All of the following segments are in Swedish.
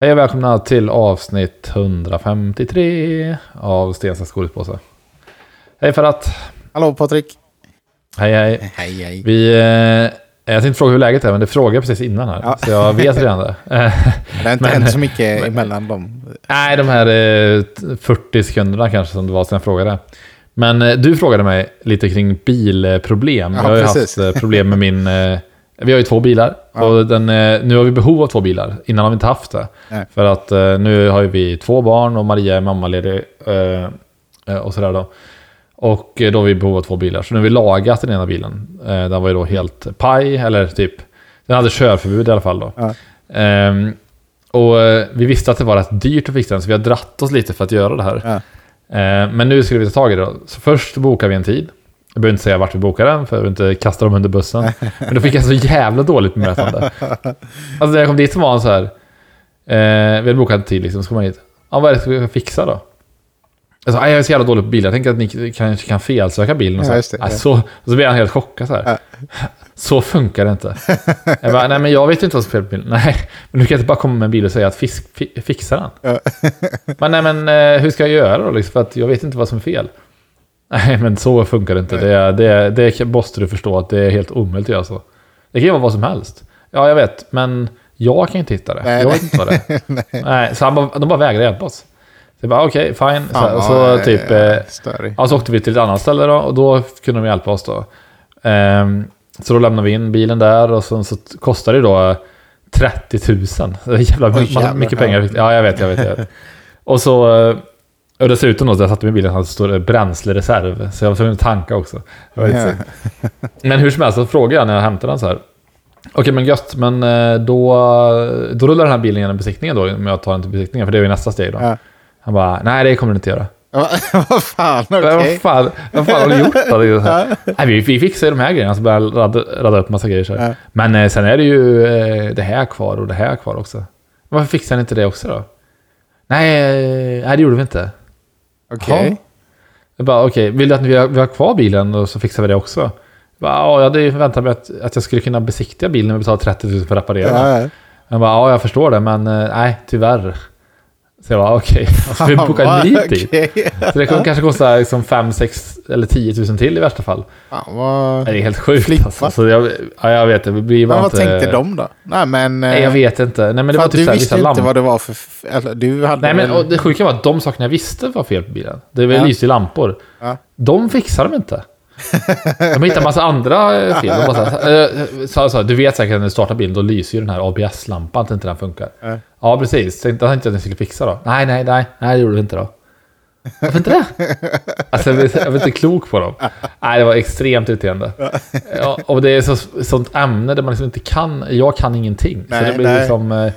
Hej och välkomna till avsnitt 153 av Stensas godispåse. Hej Ferhat! Hallå Patrik! Hej hej! Hej hej! Vi, eh, jag tänkte fråga hur läget är, men det frågade jag precis innan här. Ja. Så jag vet redan det. Eh, Det har inte Men- hänt så mycket emellan dem. Nej, de här eh, 40 sekunderna kanske som det var sedan jag frågade. Men eh, du frågade mig lite kring bilproblem. Ja, jag har ju haft eh, problem med min... Vi har ju två bilar. Ja. Och den, eh, nu har vi behov av två bilar. Innan har vi inte haft det. Nej. För att eh, nu har vi två barn och Maria är mammaledig. Eh, och sådär då. Och då har vi behov av två bilar. Så nu har vi lagat den ena bilen. Den var ju då helt paj, eller typ... Den hade körförbud i alla fall då. Ja. Ehm, och vi visste att det var rätt dyrt att fixa den, så vi har dratt oss lite för att göra det här. Ja. Eh, men nu skulle vi ta tag i det då. Så först bokar vi en tid. Jag behöver inte säga vart vi bokar den, för jag vill inte kasta dem under bussen. Men då fick jag så jävla dåligt bemötande. Alltså när jag kom dit så var han så här. Eh, vi hade bokat en tid liksom, så kom man hit. Ja, vad är det ska vi fixa då? Alltså, "Aj, jag är så jävla dålig på bilar. Jag tänker att ni kanske kan felsöka bilen. Och så, Ja, det, "Nej, ja. så, så blir han helt chockad så här. Så funkar det inte. Jag bara, nej men jag vet inte vad som är fel på bilen. Nej, men du kan inte bara komma med en bil och säga att fisk, fi, fixa den. Men nej men eh, hur ska jag göra då? Liksom, för att jag vet inte vad som är fel. Nej men så funkar det inte. Det, det, det måste du förstå att det är helt omöjligt att göra så. Det kan ju vara vad som helst. Ja jag vet, men jag kan inte hitta det. Nej, jag nej. vet inte vad det är. nej. så han bara, de bara vägrade hjälpa oss. Så jag bara okej, fine. Så, Fan, så typ... eh, Eh. Ja, så åkte vi till ett annat ställe då och då kunde de hjälpa oss då. Ehm, så då lämnade vi in bilen där och sen så kostade det då 30 000. Det är jävla Oj, massa, jävlar, mycket pengar. Ja, jag vet, jag vet. Jag vet. och så... eh, Och dessutom då, så jag satte mig i bilen, så stod det bränslereserv. Så jag var tvungen att tanka också. Synd. Men hur som helst så frågade jag när jag hämtade den så här. Okej men gött, men eh, då, då rullar den här bilen genom besiktningen då, om jag tar den till besiktningen, för det är ju nästa steg då. Ja. Han bara, nej det kommer du inte göra. Vad fan, okej. Vad, fan, vad fan har du gjort då? Så här. Nej, vi, vi fixar ju de här grejerna, så börjar jag radda, radda upp massa grejer. Så här. Men eh, sen är det ju eh, det här kvar och det här kvar också. Varför fixar ni inte det också då? Nej, eh, nej det gjorde vi inte. Okej. Jag bara, okej, vill du att vi har, vi har kvar bilen och så fixar vi det också? Jag bara, ja, jag hade förväntat mig att, att jag skulle kunna besiktiga bilen och betala 30 000 för att reparera. Ja, ja. Jag bara, ja jag förstår det, men eh, nej, tyvärr. Så jag bara, okej, alltså, vi bokar tid. Okej. Så det kommer kanske kosta liksom 5, 6 eller 10 000 till i värsta fall. Fan, vad... Det är helt sjukt Flippa. alltså. Så jag, ja, jag vet, det blir Men vad inte... tänkte de då? Nej men... Nej, jag vet inte. Nej, men det var typ du så här, visste inte lampor. vad det var för... Eller, du hade Nej, men väl... det sjuka var att de sakerna jag visste var fel på bilen. Det var Ja. lyste i lampor. Ja. De fixar de inte. De hittar massa andra eh, fel. De bara så här, eh, så, så, du vet säkert när du startar bilen, då lyser ju den här ABS-lampan att inte den funkar. Ja. Ja, precis. Tänkte jag tänkte att den skulle fixa då. Nej, nej, nej. Nej, det gjorde du inte då. Varför inte det? Alltså, jag var inte klok på dem. Nej, det var extremt irriterande. Ja, och det är så, sånt ämne där man liksom inte kan... Jag kan ingenting. så Nej, det blir nej. liksom... eh,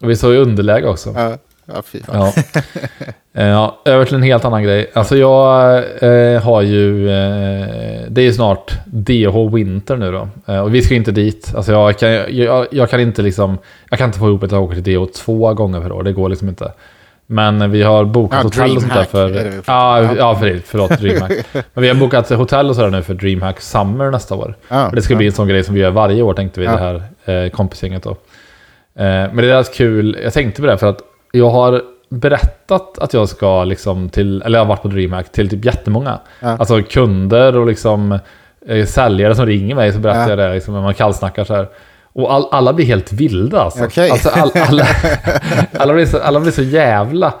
vi står i underläge också. Ja, ja fy fan. Ja. Eh, ja, över till en helt annan grej. Alltså jag eh, har ju... Eh, det är ju snart DH Winter nu då. Eh, och vi ska inte dit. Alltså jag kan, jag, jag kan inte liksom... Jag kan inte få ihop jag åker till DH två gånger per år. Det går liksom inte. Men vi har bokat Ja, hotell och sånt där Dreamhack är det för... Ja, ja för, förlåt. Dreamhack. Men vi har bokat hotell och sådär nu för Dreamhack Summer nästa år. Ja, Och det ska ja. bli en sån grej som vi gör varje år tänkte vi, Ja. det här eh, kompisgänget då. Eh, men det är rätt kul, jag tänkte på det för att jag har berättat att jag ska liksom till, eller jag har varit på DreamHack till typ jättemånga. Ja. Alltså kunder och liksom eh, säljare som ringer mig så berättar Ja. jag det liksom, när man kallsnackar så här. Och all, alla blir helt vilda alltså. Okej. alltså all, alla, alla, blir så, alla blir så jävla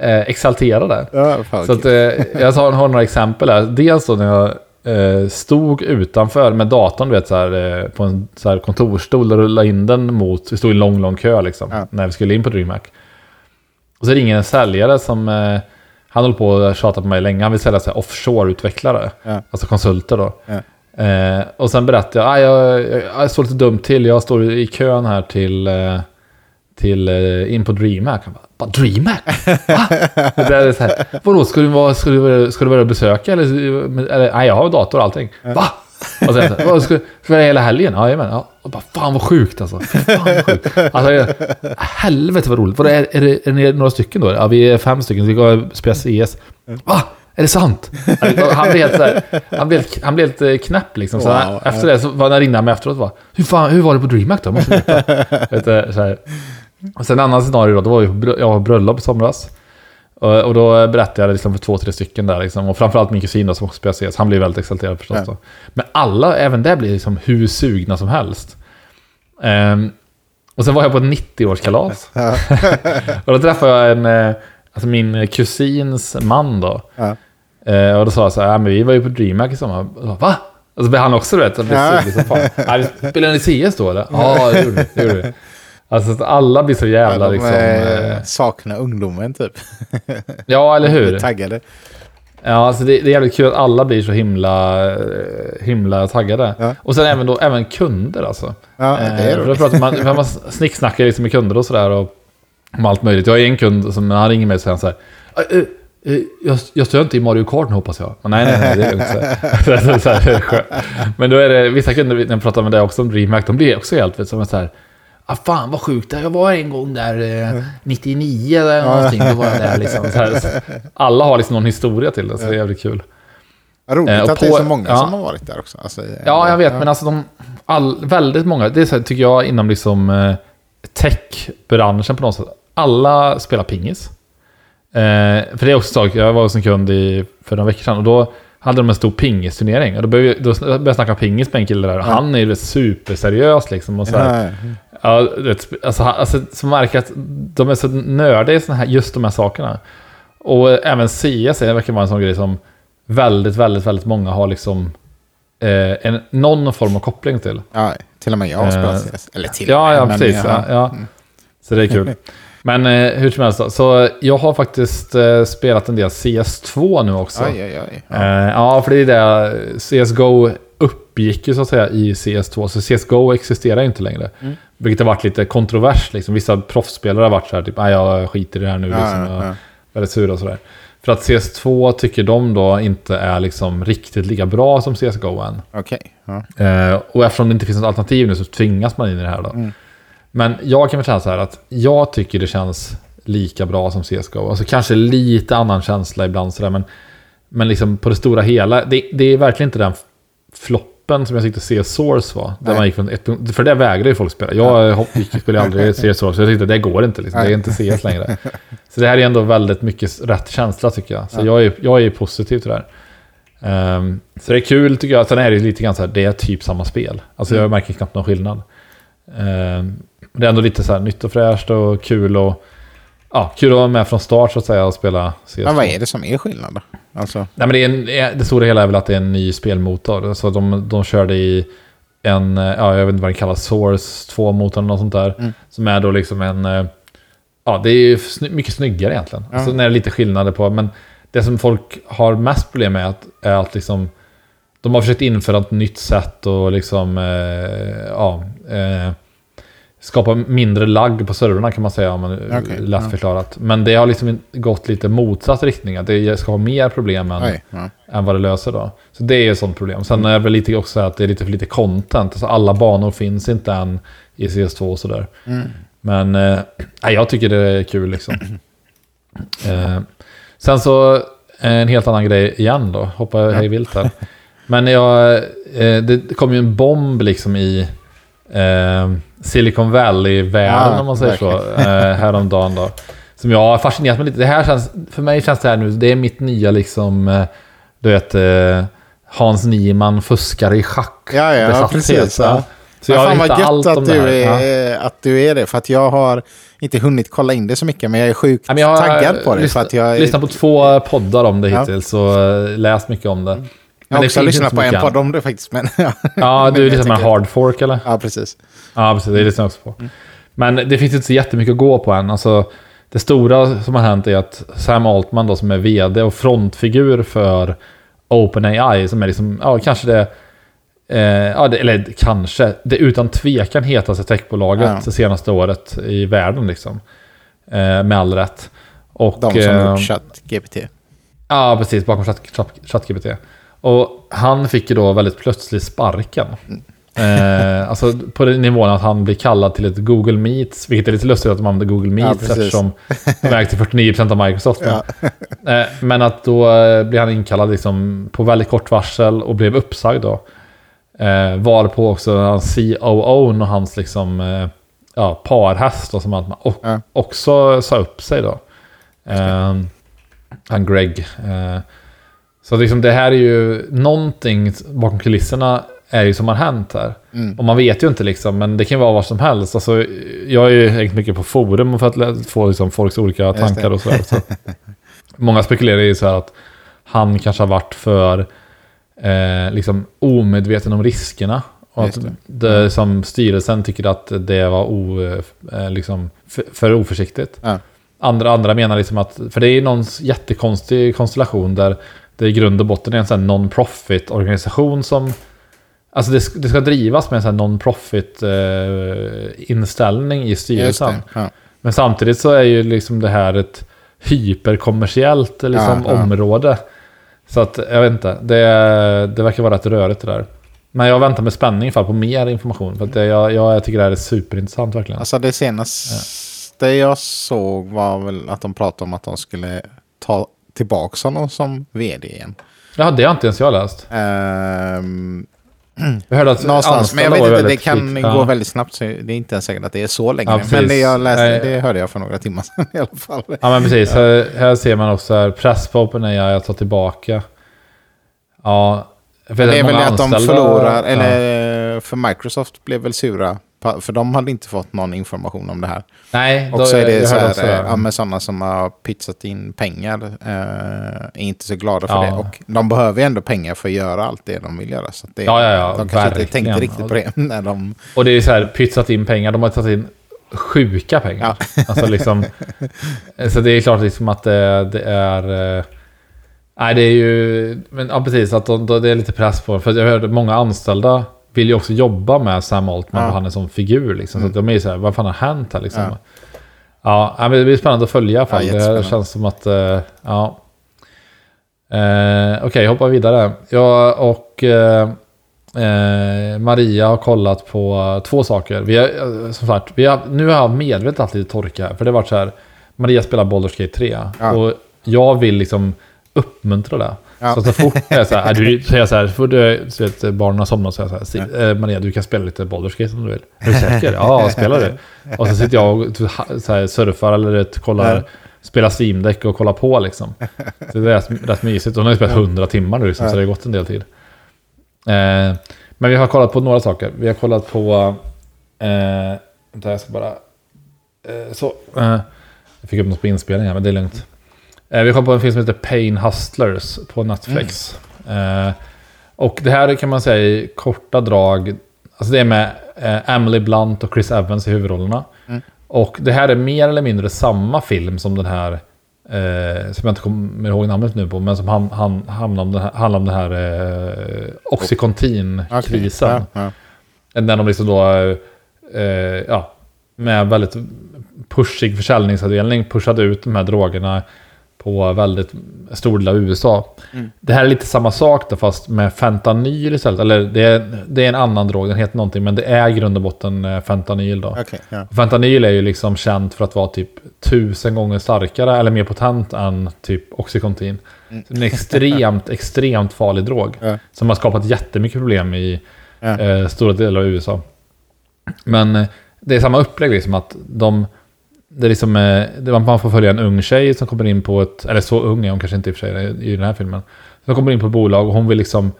eh, exalterade. Ja, Så att, eh, jag har, har några exempel här. Dels då när jag eh, stod utanför med datorn, du vet, så här, eh, på en så här, kontorsstol och rullade in den mot, vi stod i en lång, lång kö liksom, Ja. när vi skulle in på DreamHack. Och så ringer en säljare som, eh, han håller på och tjatar på mig länge, han vill sälja så här offshore-utvecklare, Ja. alltså konsulter då. Ja. Eh, och sen berättade jag, ah, jag, jag, jag står lite dumt till, jag står i kön här till, eh, till eh, in på DreamHack. Han bara, DreamHack? Va? det är så här, vadå, ska du, vara, ska, du, ska du börja besöka? Eller, eller, nej, jag har dator och allting. Va? Och sen, så här, "Vadå, ska, ska du hela helgen? Ja, jajamän. Ja. Och bara, fan vad sjukt alltså. Fan vad sjukt. Alltså, jag, helvete vad roligt. Vadå, är, är, det, är ni några stycken då? Ja, vi är fem stycken. Vi och spelar CS. Va? Är det sant? Han blev helt, så här, han blev, han blev helt knäpp liksom. Så Wow, efter det så var ringde han mig efteråt och bara, hur, fan, hur var det på DreamHack då? Måste veta. Vet så här. Och sen en annan scenario då, då var jag på bröllop i somras. Och, och då berättade jag liksom för två, tre stycken där liksom. Och framförallt min kusin då, som också spelar CS, han blev väldigt exalterad förstås. Ja. Men alla, även där blir liksom hur sugna som helst. Ehm, och sen var jag på ett 90-årskalas. och då träffade jag en, eh, alltså min kusins man då. Ja. Eh, och då sa jag så här, ja, men vi var ju på DreamHack i sommar. Och jag Va? Och så blev han också, du vet, han blev Ja. som fan. Ja, spelade ni CS då eller? Ja, det gjorde vi. Alltså att alla blir så jävla Ja, de liksom... eh, eh, saknar ungdomen typ. Ja, eller hur? Taggade. Ja, alltså det, det är jävligt kul att alla blir så himla, eh, himla taggade. Ja. Och sen även, då, även kunder alltså. Ja, det är Eh, pratar man, man snicksnackar liksom med kunder och sådär. Och om allt möjligt. Jag har en kund som när han ringer mig och säger han så här. "Eh, eh, Jag, jag står inte i Mario Kart hoppas jag. Och nej, nej, nej, det är lugnt. Så här. så. Men då är det vissa kunder, när jag pratar med dig också om DreamHack, de blir också helt vet, som så här. Ah, fan vad sjukt, jag var en gång där eh, 99 eller någonting. Då var jag där liksom. Så här. Så Alla har liksom någon historia till det, så det är jävligt kul. Ja, roligt Eh, att det är på- så många ja. som har varit där också. Alltså, Ja, jag vet, men alltså de... All, väldigt många, det är så här, tycker jag inom liksom eh, tech-branschen på något sätt. Alla spelar pingis. Eh, för det är också en sak, jag var hos en kund i, för några veckor sedan och då hade de en stor pingisturnering. Och då började, då började jag snacka pingis med en kille där och han är ju superseriös liksom. Och så här, Ja, vet, alltså, alltså, så märker att de är så nördiga i såna här, just de här sakerna. Och eh, även CS är- verkar vara en sån grej som väldigt, väldigt, väldigt många har liksom eh, en, någon form av koppling till. ja, till och med jag har spelat Eh, CS. Eller till Ja, ja, precis. Ja, ja. Så det är kul. Men eh, hur som helst. Så jag har faktiskt eh, spelat en del CS2 nu också. Oj, oj, oj. Ja. Eh, ja, för det är det. CSGO uppgick ju så att säga i CS2. Så CSGO existerar ju inte längre. Mm. Vilket har varit lite kontrovers. Liksom. Vissa proffsspelare har varit så här, typ, nej jag skiter i det här nu. Ja, liksom. ja, ja. Väldigt sura och sådär. För att CS2 tycker de då inte är liksom riktigt lika bra som CSGO än. Okej. Ja. Eh, och eftersom det inte finns något alternativ nu så tvingas man in i det här då. Mm. Men jag kan väl säga så här att jag tycker det känns lika bra som CSGO. Alltså kanske lite annan känsla ibland sådär, men, men liksom på det stora hela. Det, det är verkligen inte den floppen som jag tyckte CS Source var. Där Nej. man gick från ett, för det vägrade ju folk spela. Jag hopp, gick, spelade aldrig CS Source, så jag tyckte det går inte. Liksom. Det är inte CS längre. Så det här är ändå väldigt mycket rätt känsla tycker jag. Så Ja. jag, är, jag är positiv till det här. Ehm, så det är kul tycker jag. Sen är det lite grann så här, det är typ samma spel. Alltså jag märker knappt någon skillnad. Ehm, det är ändå lite så här nytt och fräscht och kul och ja, kul att vara med från start så att säga och spela CS. Men vad är det som är skillnad då? Alltså, Nej, men det, är en, det stora hela är väl att det är en ny spelmotor. Så de, de körde i en, ja, jag vet inte vad den kallas, Source 2-motorn eller något sånt där. Mm. Som är då liksom en, eh, ja det är ju sny- mycket snyggare egentligen. Ja. Så det är lite skillnader på, men det som folk har mest problem med är att, är att liksom, de har försökt införa ett nytt sätt och liksom, eh, ja, eh, skapa mindre lagg på servrarna kan man säga, om man Okej, lätt ja. förklarat. Men det har liksom gått lite motsatt riktning, att det ska ha mer problem än, oj. Ja. än vad det löser då. Så det är ju ett sånt problem. Sen är det väl lite också att det är lite för lite content. Alltså alla banor finns inte än i CS2 och sådär. Mm. Men eh, jag tycker det är kul liksom. Eh, sen så eh, en helt annan grej igen då. Hoppar jag hej vilt här. Men jag, eh, det kom ju en bomb liksom i eh, Silicon Valley-världen Ja, om man säger så. Eh, häromdagen då. Som jag har fascinerat mig lite. Det här känns, för mig känns det här nu, det är mitt nya liksom, eh, du vet, eh, Hans Niemann fuskar i schack. Ja, ja, besatthet, precis. Ja. Så jag fan har vad hittat allt gött om att du, här. Ja. är, att du är det. För att jag har inte hunnit kolla in det så mycket. Men jag är sjukt Ja, jag har taggad på det. för att jag, är- lyssnat på två poddar om det Ja. hittills och eh, läst mycket om det. Jag har också lyssnat på en podd om det faktiskt. Men, ja. Ja, du lyssnar med tänker- Hard Fork eller? ja, precis. Ja, precis. Det lyssnar jag också på. Mm. Men det finns inte så jättemycket att gå på än. Alltså, det stora som har hänt är att Sam Altman då, som är vd och frontfigur för OpenAI, som är liksom, ja, kanske det, eh, ja, det, eller kanske, det utan tvekan hetaste techbolaget Ja. det senaste året i världen liksom. Eh, med all rätt. Och, De som eh, gjort ChatGPT. Ja, precis. Bakom Chat- Chat- ChatGPT. Och han fick ju då väldigt plötsligt sparken. Eh, alltså på den nivån att han blir kallad till ett Google Meets, vilket är lite lustigt att de använder Google Meets precis. eftersom de äger till 49% av Microsoft. Ja. Eh, men att då eh, blir han inkallad liksom på väldigt kort varsel och blev uppsagd då. Eh, var på också hans COO och hans liksom, eh, ja, parhäst då, som att man och, Ja. också sa upp sig då. Eh, han Greg. Så liksom det här är ju någonting bakom kulisserna är ju som har hänt här. Mm. Och man vet ju inte liksom, men det kan ju vara vad som helst. Alltså, jag är ju hängt mycket på forum för att få liksom, folks olika tankar och sådär. Så. Många spekulerar ju så här att han kanske har varit för eh, liksom omedveten om riskerna. Och att det. det. som styrelsen tycker att det var o, eh, liksom, för, för oförsiktigt. Ja. Andra, andra menar liksom att, för det är ju någon jättekonstig konstellation där det i grund och botten är en sån non-profit organisation som Alltså det, sk- det ska drivas med en sån non-profit eh, inställning i styrelsen. det. Ja. Men samtidigt så är ju liksom det här ett hyperkommersiellt eh, liksom, Ja, ja. område. Så att jag vet inte, det, det verkar vara rätt rörigt det där. Men jag väntar med spänning på mer information. För att det, jag, jag tycker det här är superintressant verkligen. Alltså det senaste jag såg var väl att de pratade om att de skulle ta tillbaka honom som vd igen. Ja, det har inte ens jag läst. Ehm, Jag hörde att någonstans, men jag vet inte, det kan kvick. gå Ja. väldigt snabbt så det är inte ens säkert att det är så länge. Ja, men det jag läste, det hörde jag för några timmar sedan i alla fall. Ja men precis, här, här ser man också här, press på OpenAI att ta tillbaka. Ja, Det är väl att de förlorar, ja. eller för Microsoft blev väl sura. För de hade inte fått någon information om det här. Nej, Och då, så är det så här, också eh, ja, men sådana som har pytsat in pengar eh, är inte så glada för Ja. det. Och de behöver ju ändå pengar för att göra allt det de vill göra. Så det, Ja, ja, ja, de kanske inte verkligen. tänkte riktigt på det när de... Och det är så här, pytsat in pengar. De har tagit in sjuka pengar. Alltså liksom, så det är klart liksom att det, det är... eh, Nej, det är ju... Men ja, precis. Att de, det är lite press på För jag hörde många anställda vill ju också jobba med Sam Altman Ja. och han är som figur. Liksom. Så att de är ju så här, vad fan har hänt här liksom? Ja. Ja, men det blir spännande att följa i alla fall. Det känns som att... eh, ja. Eh, Okej, hoppa vidare. Jag och eh, Maria har kollat på två saker. Vi har, som sagt, vi har, nu har jag medvetet haft lite torka här. För det har varit så här. Maria spelar Baldur's Gate 3. Ja. Och jag vill liksom uppmuntra det. Ja. Så så fort jag är så här, är du, så jag så här, fort du, så vet, barnen har somnat så jag så här, "Si- eh, Maria du kan spela lite Baldur's Gate om du vill. Är du säker? Ja, spelar du? Och så sitter jag och så här, surfar eller vet, kollar, Ja. spelar Steam Deck och kollar på liksom. Så det är rätt, rätt mysigt. Hon har ju spelat 100 timmar nu liksom, så det har gått en del tid. Eh, men vi har kollat på några saker. Vi har kollat på... Eh, vänta, jag ska bara... Eh, så. Eh, jag fick upp något på inspelningen, men det är lugnt. Eh, vi kollat på en film som heter Pain Hustlers på Netflix. Eh, och det här kan man säga i korta drag. Alltså det är med eh, Emily Blunt och Chris Evans i huvudrollerna. Mm. Och det här är mer eller mindre samma film som den här Eh, som jag inte kommer ihåg namnet nu på, men som han, han, hamnar om den här, handlar om den här eh, Oxycontin-krisen. Okej, ja, När de liksom då, eh, ja, med väldigt pushig försäljningsavdelning pushade ut de här drogerna på väldigt stor del av USA. Mm. Det här är lite samma sak då, fast med fentanyl istället. Eller det är, det är en annan drog, den heter någonting, men det är i grund och botten eh, fentanyl då. Okej, ja. Fentanyl är ju liksom känt för att vara typ tusen gånger starkare eller mer potent än typ Oxycontin. Mm. En extremt, extremt farlig drog. Ja. Som har skapat jättemycket problem i Ja. eh, stora delar av USA. Men eh, det är samma upplägg liksom att de... Det är liksom, eh, det, man får följa en ung tjej som kommer in på ett... Eller så ung är hon kanske inte i och för sig i den här filmen. Som kommer in på ett bolag och hon vill liksom...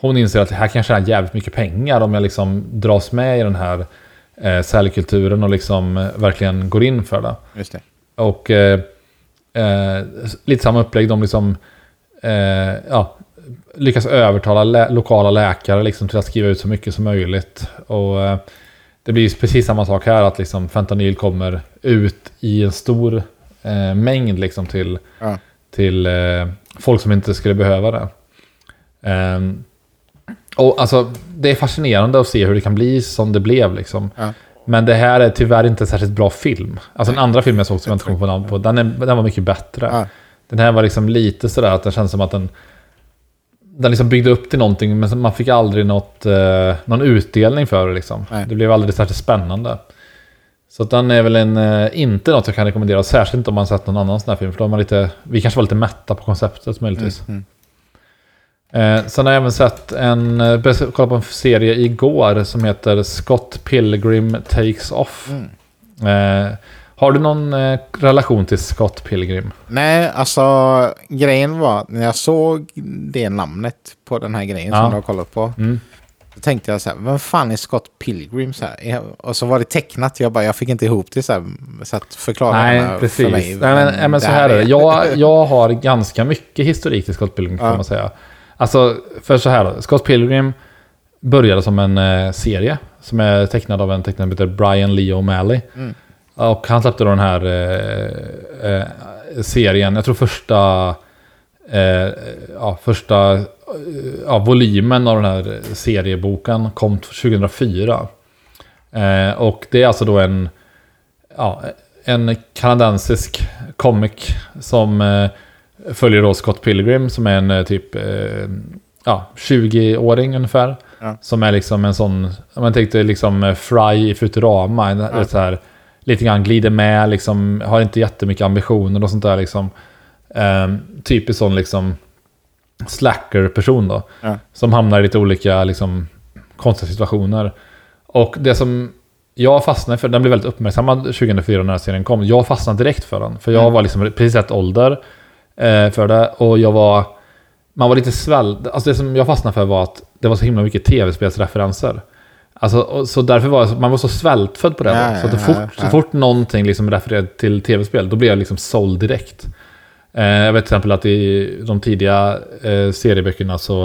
Hon inser att här kan tjäna jävligt mycket pengar om jag liksom dras med i den här eh, säljkulturen och liksom eh, verkligen går in för det. Just det. Och eh, eh, lite samma upplägg. De liksom, eh, ja, lyckas övertala lä lokala läkare liksom till att skriva ut så mycket som möjligt. Och eh, det blir precis samma sak här. Att liksom fentanyl kommer ut i en stor eh, mängd liksom till, Ja. till eh, folk som inte skulle behöva det. Ehm, och alltså, det är fascinerande att se hur det kan bli som det blev. Liksom. Ja. Men det här är tyvärr inte en särskilt bra film. Alltså den andra filmen jag såg som jag inte kommer på namn på, den, är, den var mycket bättre. Ja. Den här var liksom lite sådär att den känns som att den... Den liksom byggde upp till någonting men man fick aldrig något, eh, någon utdelning för det liksom. Nej. Det blev aldrig särskilt spännande. Så att den är väl en, eh, inte något jag kan rekommendera, särskilt inte om man sett någon annan sån här film. För då man lite, vi kanske var lite mätta på konceptet möjligtvis. Mm. Eh, sen har jag även sett en, eh, började kolla på en serie igår som heter Scott Pilgrim Takes Off. Mm. Har du någon eh, relation till Scott Pilgrim? Nej, alltså grejen var när jag såg det namnet på den här grejen Ja. som du har kollat på. Mm. Då tänkte jag så här, vem fan är Scott Pilgrim? Så här? Och så var det tecknat, jag bara, jag fick inte ihop det så här. Så att förklara Nej, precis. för mig. Nej, men, men så här är det. Jag, jag har ganska mycket historik till Scott Pilgrim, kan Ja. man säga. Alltså, för så här då. Scott Pilgrim började som en eh, serie som är tecknad av en tecknare som heter Brian Lee O'Malley. Mm. Och han släppte då den här eh, eh, serien, jag tror första, eh, ja, första eh, ja, volymen av den här serieboken kom 2004. Eh, och det är alltså då en, ja, en kanadensisk comic som eh, följer då Scott Pilgrim som är en typ ja, 20-åring ungefär. Ja. Som är liksom en sån, om man tänkte liksom Fry i Futurama, Ja. så här, lite grann glider med, liksom, har inte jättemycket ambitioner och sånt där liksom. Eh, typisk sån liksom slacker-person då. Ja. Som hamnar i lite olika liksom, konstiga situationer. Och det som jag fastnade för, den blev väldigt uppmärksammad 2004 när serien kom. Jag fastnade direkt för den. För jag Mm. var liksom precis rätt ålder eh, för det. Och jag var... Man var lite svälld. Alltså det som jag fastnade för var att det var så himla mycket tv-spelsreferenser. Alltså, så därför var jag, man var så svältfödd på det. Ja, så att ja, fort, ja. så fort någonting liksom refererade till tv-spel, då blev jag liksom såld direkt. Eh, jag vet till exempel att i de tidiga eh, serieböckerna så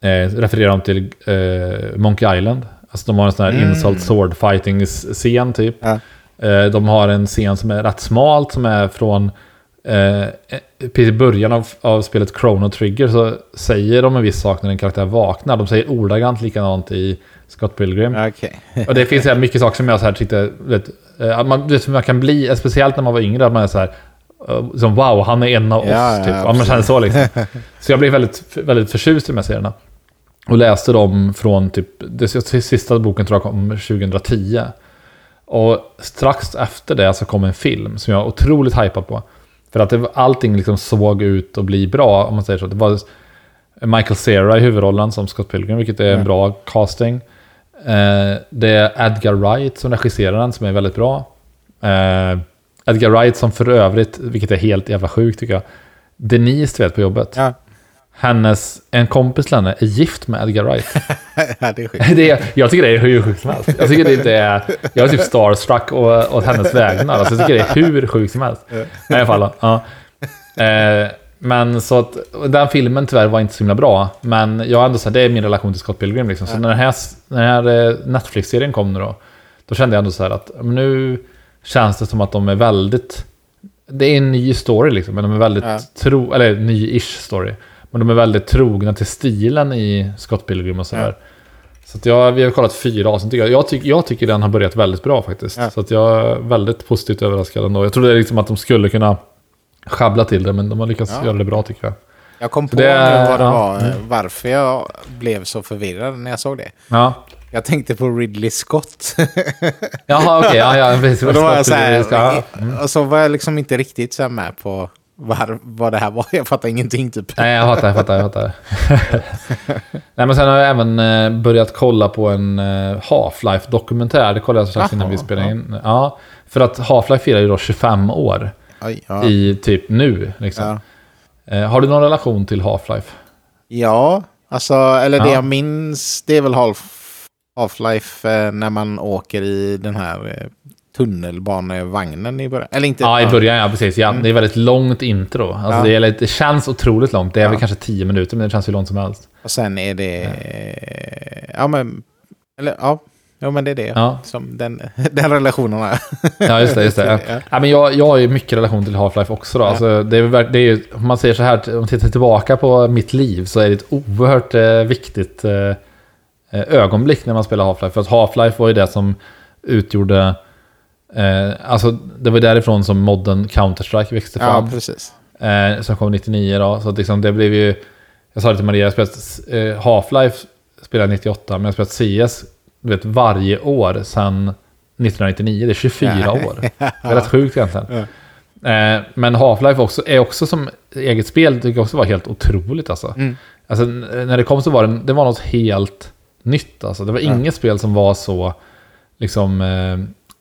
eh, refererar de till eh, Monkey Island. Alltså de har en sån här Mm. insult sword fighting scen typ. Eh, de har en scen som är rätt smalt som är från eh, precis i början av, av spelet Chrono Trigger så säger de en viss sak när en karaktär vaknar. De säger ordagrant likadant i Scott Pilgrim. Okej. Och det finns mycket saker som jag så här tyckte, vet, eh, man, vet, man kan bli, speciellt när man var yngre, att man är så här, eh, som wow, han är en av oss. Ja, typ. ja, man känner så liksom. Så jag blev väldigt, väldigt förtjust i de här serierna. Och läste dem från typ, det sista boken tror jag kom 2010. Och strax efter det så kom en film som jag var otroligt hypad på. För att det, allting liksom såg ut att bli bra, om man säger så. Det var Michael Cera i huvudrollen som Scott Pilgrim, vilket är en bra casting. Eh, det är Edgar Wright som regisserar den, som är väldigt bra. Eh, Edgar Wright som för övrigt, vilket är helt jävla sjukt tycker jag, Denise du vet på jobbet. Ja. Hennes, en kompis till henne är gift med Edgar Wright. ja, det är sjukt. Det är, jag tycker det är hur sjukt som helst. Jag tycker det inte är... Jag är typ starstruck och, åt hennes vägnar. Alltså, jag tycker det är hur sjukt som helst. I alla fall. Ja. Eh, men så att den filmen tyvärr var inte så himla bra. Men jag ändå så här, det är min relation till Scott Pilgrim. Liksom. Så när den här, när den här eh, Netflix-serien kom nu då. Då kände jag ändå så här att nu känns det som att de är väldigt... Det är en ny story liksom. Men de är väldigt Ja. tro... Eller ny-ish story. Men de är väldigt trogna till stilen i Scott Pilgrim och sådär. Så att jag, vi har kollat fyra avsnitt. tycker Jag, jag, tyck, jag tycker den har börjat väldigt bra faktiskt. Ja. Så att jag är väldigt positivt överraskad ändå. Jag trodde liksom att de skulle kunna schabbla till det, men de har lyckats Ja. göra det bra tycker jag. Jag kom på Det vad det ja. var, eh, varför jag blev så förvirrad när jag såg det. Ja. Jag tänkte på Ridley Scott. Jaha, okej. ja, ja, precis. och då var jag så här, Ska- och så var jag liksom inte riktigt så med på var, vad det här var. Jag fattar ingenting typ. Nej, jag fattar, jag fattar, jag fattar. Nej, men sen har jag även eh, börjat kolla på en eh, Half-Life-dokumentär. Det kollade jag strax innan Jaha, vi spelade in. Ja, för att Half-Life firar ju då 25 år Oj, ja. i typ nu. Liksom. Ja. Eh, har du någon relation till Half-Life? ja, alltså, eller det Ja. jag minns, det är väl Half, Half-Life eh, när man åker i den här eh, tunnelbanevagnen i början. Eller inte. Ja, i början ja, precis. Ja, Det är väldigt långt intro. Alltså, Ja. det, är, det känns otroligt långt. Det är Ja. väl kanske 10 minuter, men det känns hur långt som helst. Och sen är det... Ja, men... Eller ja. Ja, men det är det. Ja. Som den, den relationen är. Ja, just det. Just det. Ja. Ja. Ja, men jag, jag har ju mycket relation till Half-Life också. Då. Ja. Alltså, det är, det är om man säger så här, om man tittar tillbaka på mitt liv så är det ett oerhört eh, viktigt eh, eh, ögonblick när man spelar Half-Life. För att Half-Life var ju det som utgjorde... Eh, alltså, det var därifrån som modden Counter-Strike växte Ja, fram. precis. Eh, som kom 99 då. Så att liksom det blev ju... Jag sa det till Maria, jag har spelat eh, Half-Life spelade 98, men jag har spelat CS du vet, varje år sedan 1999. Det är 24 Ja. år. Det är rätt sjukt egentligen. Ja. Eh, men Half-Life också, är också som eget spel, tycker jag också var helt otroligt alltså. Mm. Alltså när det kom så var det, det var något helt nytt alltså. Det var Ja. inget spel som var så liksom eh,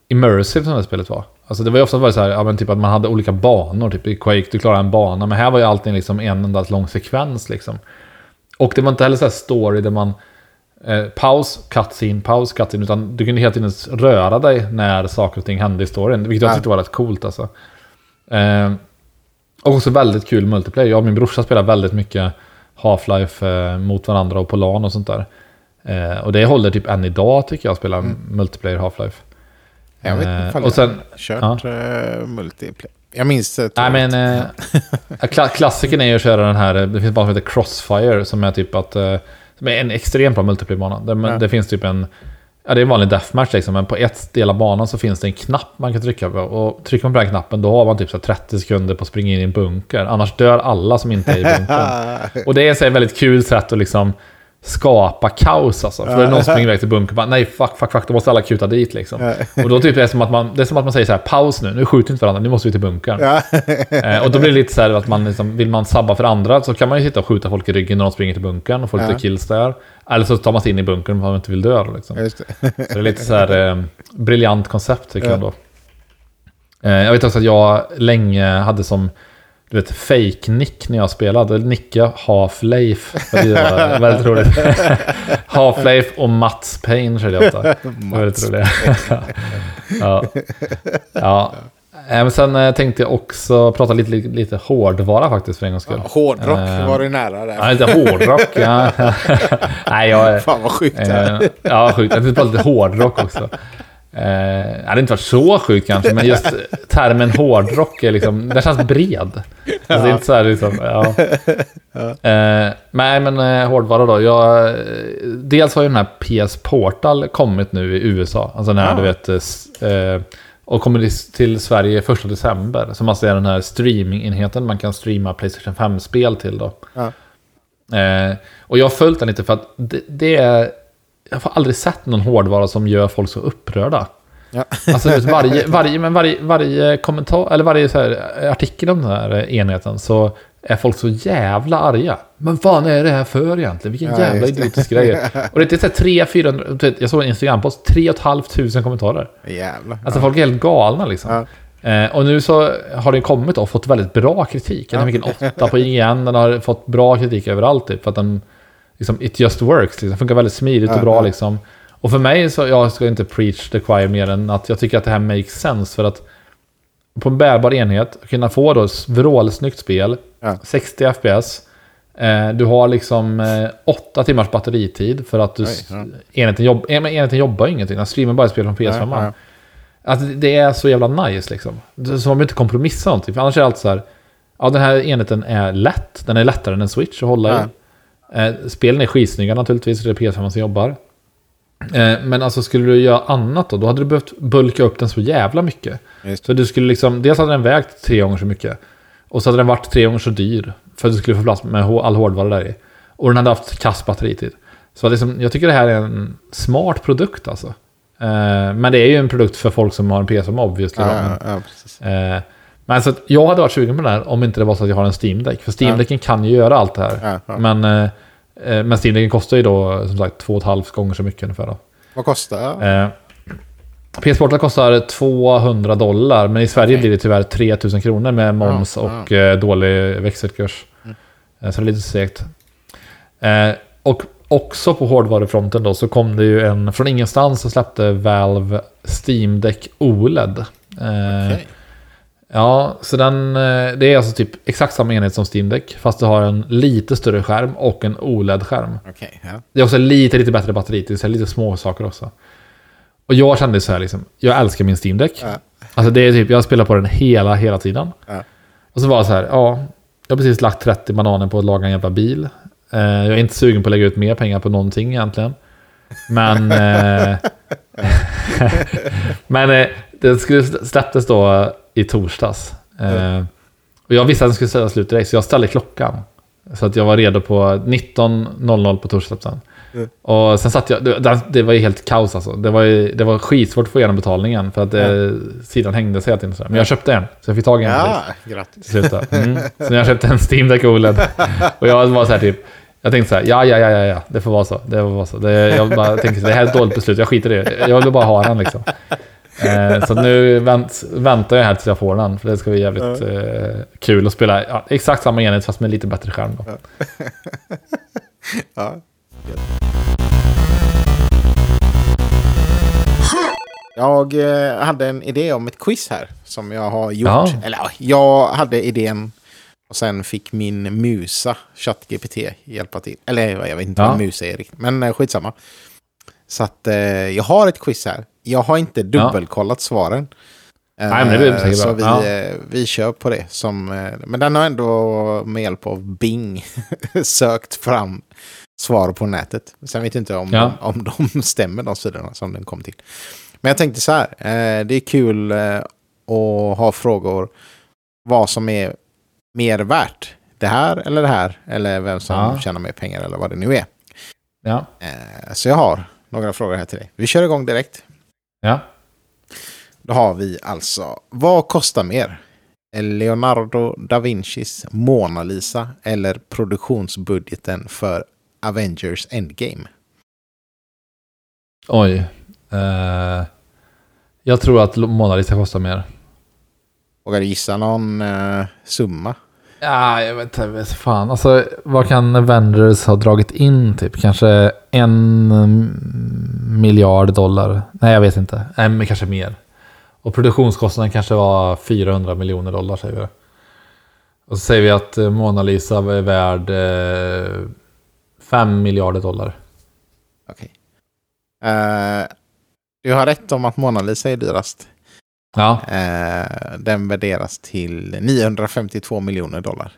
immersive som det spelet var. Alltså det var ju ofta så här, ja, men typ att man hade olika banor, typ i Quake, du klarar en bana, men här var ju allting liksom en enda lång sekvens liksom. Och det var inte heller så här story där man eh, paus, cutscene, paus, cutscene, utan du kunde hela tiden röra dig när saker och ting hände i storyn, vilket jag Ja. tyckte var rätt coolt alltså. Eh, och också väldigt kul multiplayer. Jag och min brorsa spelar väldigt mycket Half-Life eh, mot varandra och på LAN och sånt där. Eh, och det håller typ än idag tycker jag att spela multiplayer Half-Life. Jag vet Eh, inte ifall sen- jag har kört uh, multiplayer. Jag minns det. Nej men, eh, kla klassiken är ju att köra den här, det finns en bana som heter Crossfire som är typ att, är en extremt bra multiplayer-bana. Där, Ja. Det finns typ en, ja det är en vanlig deathmatch liksom, men på ett del av banan så finns det en knapp man kan trycka på. Och trycker man på den knappen då har man typ så här 30 sekunder på att springa in i en bunker. Annars dör alla som inte är i bunkern. Och det är så här väldigt kul sätt att liksom skapa kaos alltså. För är det någon springer iväg till bunkern bara nej fuck, fuck, fuck, då måste alla kuta dit liksom. Och då typ är det som att man, det är som att man säger så här paus nu, nu skjuter inte varandra, nu måste vi till bunkern. ja. Eh, och då blir det lite så här att man liksom, vill man sabba för andra så kan man ju sitta och skjuta folk i ryggen när de springer till bunkern och få lite Ja. kills där. Eller så tar man sig in i bunkern om man inte vill dö. Liksom. Det. Så det är lite så här eh, briljant koncept tycker Ja. jag då. Eh, jag vet också att jag länge hade som du vet, fake-nick när jag spelade. Nicka Half-Life. väldigt roligt. Half-Life och Mats Payne körde jag ofta. Väldigt roligt. ja. ja. Men sen eh, tänkte jag också prata lite, lite, lite hårdvara faktiskt för en gång skull. Hårdrock Eh, var du nära där. Ja, lite hårdrock. Ja. Nej, jag... Fan vad sjukt. Eh, ja, sjukt. Jag tänkte på lite hårdrock också. Eh, det hade inte varit så sjukt kanske, men just termen hårdrock är liksom, den känns bred. Alltså, det är inte så här liksom, ja. Eh, nej, men eh, hårdvara då. Jag, eh, dels har ju den här PS Portal kommit nu i USA. Alltså den här, Ja. du vet, eh, eh, och kommer till- till Sverige 1 december. Som alltså är den här streamingenheten man kan streama Playstation 5-spel till då. Ja. Eh, och jag har följt den lite för att det, det är... Jag har aldrig sett någon hårdvara som gör folk så upprörda. Ja. Alltså varje, varje, men varje, varje kommentar, eller varje här, artikel om den här enheten så är folk så jävla arga. Men fan är det här för egentligen? Vilken Ja, jävla idiotisk grej. Och det är så här 3 400, du vet, jag såg en Instagram-post, 3 500 kommentarer. Jävlar. Alltså folk är helt galna liksom. Ja. Eh, och nu så har den kommit och fått väldigt bra kritik. Den har Ja. fick en 8 på IGN, den har fått bra kritik överallt typ. För att den, liksom, it just works, liksom. funkar väldigt smidigt och bra liksom. Och för mig så, jag ska inte preach the choir mer än att jag tycker att det här makes sense. För att på en bärbar enhet, kunna få då vrålsnyggt spel, Ja. 60 FPS. Eh, du har liksom eh, 8 timmars batteritid för att du, Oj, ja. enheten, jobb, enheten jobbar ju ingenting. Den streamar bara spel från PS5. Ja, ja. Alltså det är så jävla nice liksom. Så man behöver inte kompromissa någonting. För annars är det alltid så här. Ja, den här enheten är lätt. Den är lättare än en switch att hålla i. Eh, spelen är skitsnygga naturligtvis. Det är PS5 som jobbar. Eh, men alltså skulle du göra annat då? Då hade du behövt bulka upp den så jävla mycket. Just. Så du skulle liksom, dels hade den vägt tre gånger så mycket. Och så hade den varit tre gånger så dyr. För att du skulle få plats med all hårdvara där i. Och den hade haft kass batteritid. Så liksom, jag tycker det här är en smart produkt alltså. Eh, men det är ju en produkt för folk som har en PS5 obviously. Ja, ja, ja, men så jag hade varit sugen på den här om inte det var så att jag har en Steam Deck. För Steam Decken kan ju göra allt det här. Ja, ja. Men, eh, eh, men Steam Decken kostar ju då som sagt två och ett halvt gånger så mycket ungefär. Då. Vad kostar Eh, PS Portal kostar 200 dollar, men i Sverige Okej. blir det tyvärr 3000 kronor med moms Ja, och eh, dålig växelkurs. Eh, så det är lite segt. Eh, och också på hårdvarufronten då så kom det ju en, från ingenstans så släppte Valve Steam Deck OLED. Okej. Ja, så den, eh, det är alltså typ exakt samma enhet som Steam Deck, fast det har en lite större skärm och en OLED-skärm. Okej, ja. Det är också lite, lite bättre batteritid, så här lite små saker också. Och jag kände så här liksom, jag älskar min Steam Deck. Ja. Alltså det är typ, jag spelar på den hela, hela tiden. Ja. Och så var det så här, ja, jag har precis lagt 30 bananer på att laga en jävla bil. Eh, jag är inte sugen på att lägga ut mer pengar på någonting egentligen. Men... Eh, men eh, det skulle släpptes då i torsdags. Eh, och jag visste att den skulle sätta slut direkt, så jag ställde klockan. Så att jag var redo på 19.00 på torsdagen. Och sen satt jag, det, det var ju helt kaos alltså. Det var, ju, det var skitsvårt att få igenom betalningen för att eh, sidan hängde sig hela tiden. Men jag köpte en, så jag fick tag i en Ja, till grattis. Mm. Så jag köpte en Steam Deck OLED. Och jag var så här typ, jag tänkte så här, ja, ja, ja, ja, ja, det får vara så. Det får vara så. Det, jag bara tänkte, det här är ett dåligt beslut, jag skiter i det. Jag vill bara ha den liksom. Eh, så nu vänt, väntar jag här tills jag får den, för det ska bli jävligt eh, kul att spela ja, exakt samma enhet fast med lite bättre skärm. Då. Ja. Jag eh, hade en idé om ett quiz här som jag har gjort. Ja. Eller ja, jag hade idén och sen fick min musa, ChatGPT, hjälpa till. Eller jag vet inte Ja. vad en mus är riktigt, men eh, skitsamma. Så att eh, jag har ett quiz här. Jag har inte dubbelkollat svaren. Eh, Nej, men det blir säkert Så bra. vi, Ja. eh, vi kör på det. Som, eh, men den har ändå med hjälp av Bing sökt fram svar på nätet. Sen vet jag inte om, Ja. de, om de stämmer, de sidorna som den kom till. Men jag tänkte så här, eh, det är kul eh, att ha frågor vad som är mer värt. Det här eller det här, eller vem som Ja. tjänar mer pengar eller vad det nu är. Ja, Eh, så jag har några frågor här till dig. Vi kör igång direkt. Ja. Då har vi alltså, vad kostar mer? Leonardo da Vincis Mona Lisa eller produktionsbudgeten för Avengers Endgame? Oj. Eh, jag tror att Mona Lisa kostar mer. Vågar du gissa någon eh, summa? Ja, jag vet inte. Fan, alltså vad kan Avengers ha dragit in? Typ kanske en miljard dollar? Nej, jag vet inte. Nej, men kanske mer. Och produktionskostnaden kanske var 400 miljoner dollar säger vi. Och så säger vi att eh, Mona Lisa är värd eh, 5 miljarder dollar. Okej. Okay. Uh, du har rätt om att Mona Lisa är dyrast. Ja, Eh, den värderas till 952 miljoner dollar.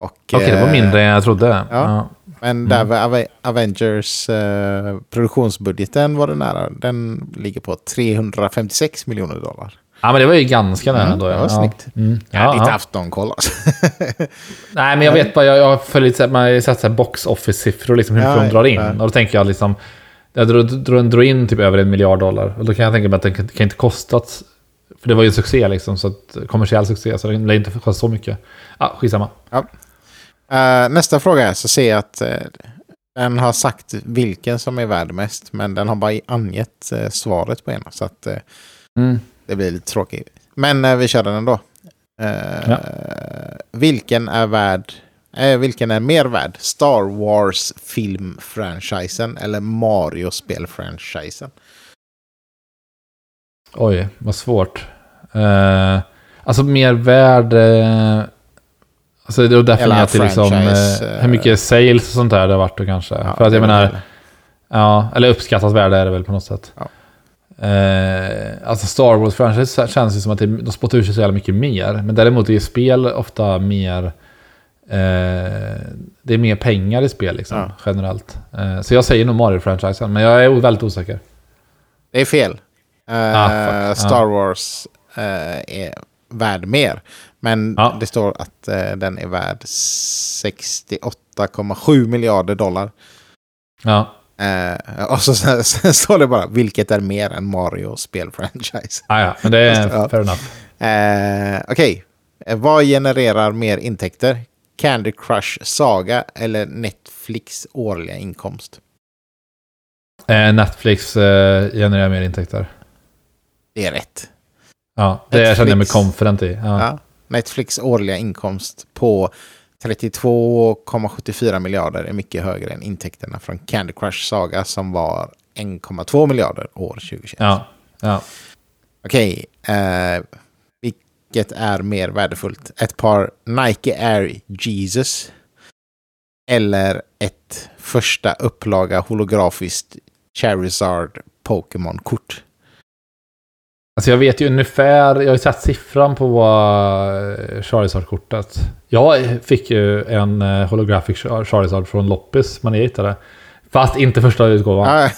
Och, okej, det var eh, mindre än jag trodde. Ja. Men där var Ave- Avengers eh, produktionsbudgeten var det nära. Den ligger på 356 miljoner dollar. ja, men det var ju ganska nära Mm, ändå. det var ja. snyggt. Mm. Ja, Ja, lite ja. aftonkoll alltså. Nej, men jag vet bara, jag, jag så här- man har ju sett box office-siffror, liksom hur mycket Ja, de drar in. ja. Och då tänker jag liksom, jag drar, drar, drar in typ över en miljard dollar. Och då kan jag tänka mig att det kan inte kostat, för det var ju en succé liksom, så att, kommersiell succé, så det lär inte kosta så mycket. Ja, skitsamma. Eh, nästa fråga är så ser jag att eh, den har sagt vilken som är värd mest. Men den har bara angett eh, svaret på ena. Så att Mm. det blir lite tråkigt. Men vi kör den ändå. Ja. Vilken är värd? Vilken är mer värd? Star Wars filmfranchisen eller Mario-spelfranchisen? Oj, vad svårt. Eh, alltså mer värd... Eh, alltså det är därför Eller jag till liksom, eh, hur mycket sales och sånt där det har varit då kanske. Ja, För att jag menar... Ja, eller uppskattat värde är det väl på något sätt. Ja. Eh, alltså Star Wars-franchise känns ju som att det, de spottar ur sig så jävla mycket mer. Men däremot är ju spel ofta mer... Eh, det är mer pengar i spel liksom, Ja. generellt. Eh, så jag säger nog Mario-franchisen, men jag är väldigt osäker. Det är fel. Ah, fuck. Star. Wars eh, är värd mer. Men Ja. det står att eh, den är värd 68,7 miljarder dollar. Ja, och så sen, sen står det bara vilket är mer än Mario spelfranchise. ah, ja men det är Ja. fair enough. Eh, Okej, Eh, vad genererar mer intäkter? Candy Crush Saga eller Netflix årliga inkomst? Netflix genererar mer intäkter. Det är rätt. Ja, det Netflix. känner jag mig confident i. Ja. Ja. Netflix årliga inkomst på 32,74 miljarder är mycket högre än intäkterna från Candy Crush Saga som var 1,2 miljarder år 2021. Ja, ja. Okej, eh, vilket är mer värdefullt? Ett par Nike Air Jesus eller ett första upplaga holografiskt Charizard Pokémon-kort? Alltså jag vet ju ungefär, jag har ju sett siffran på uh, Charizard-kortet. Jag fick ju en uh, holographic Char- Charizard från Loppis, man hittade. Fast inte första utgåvan.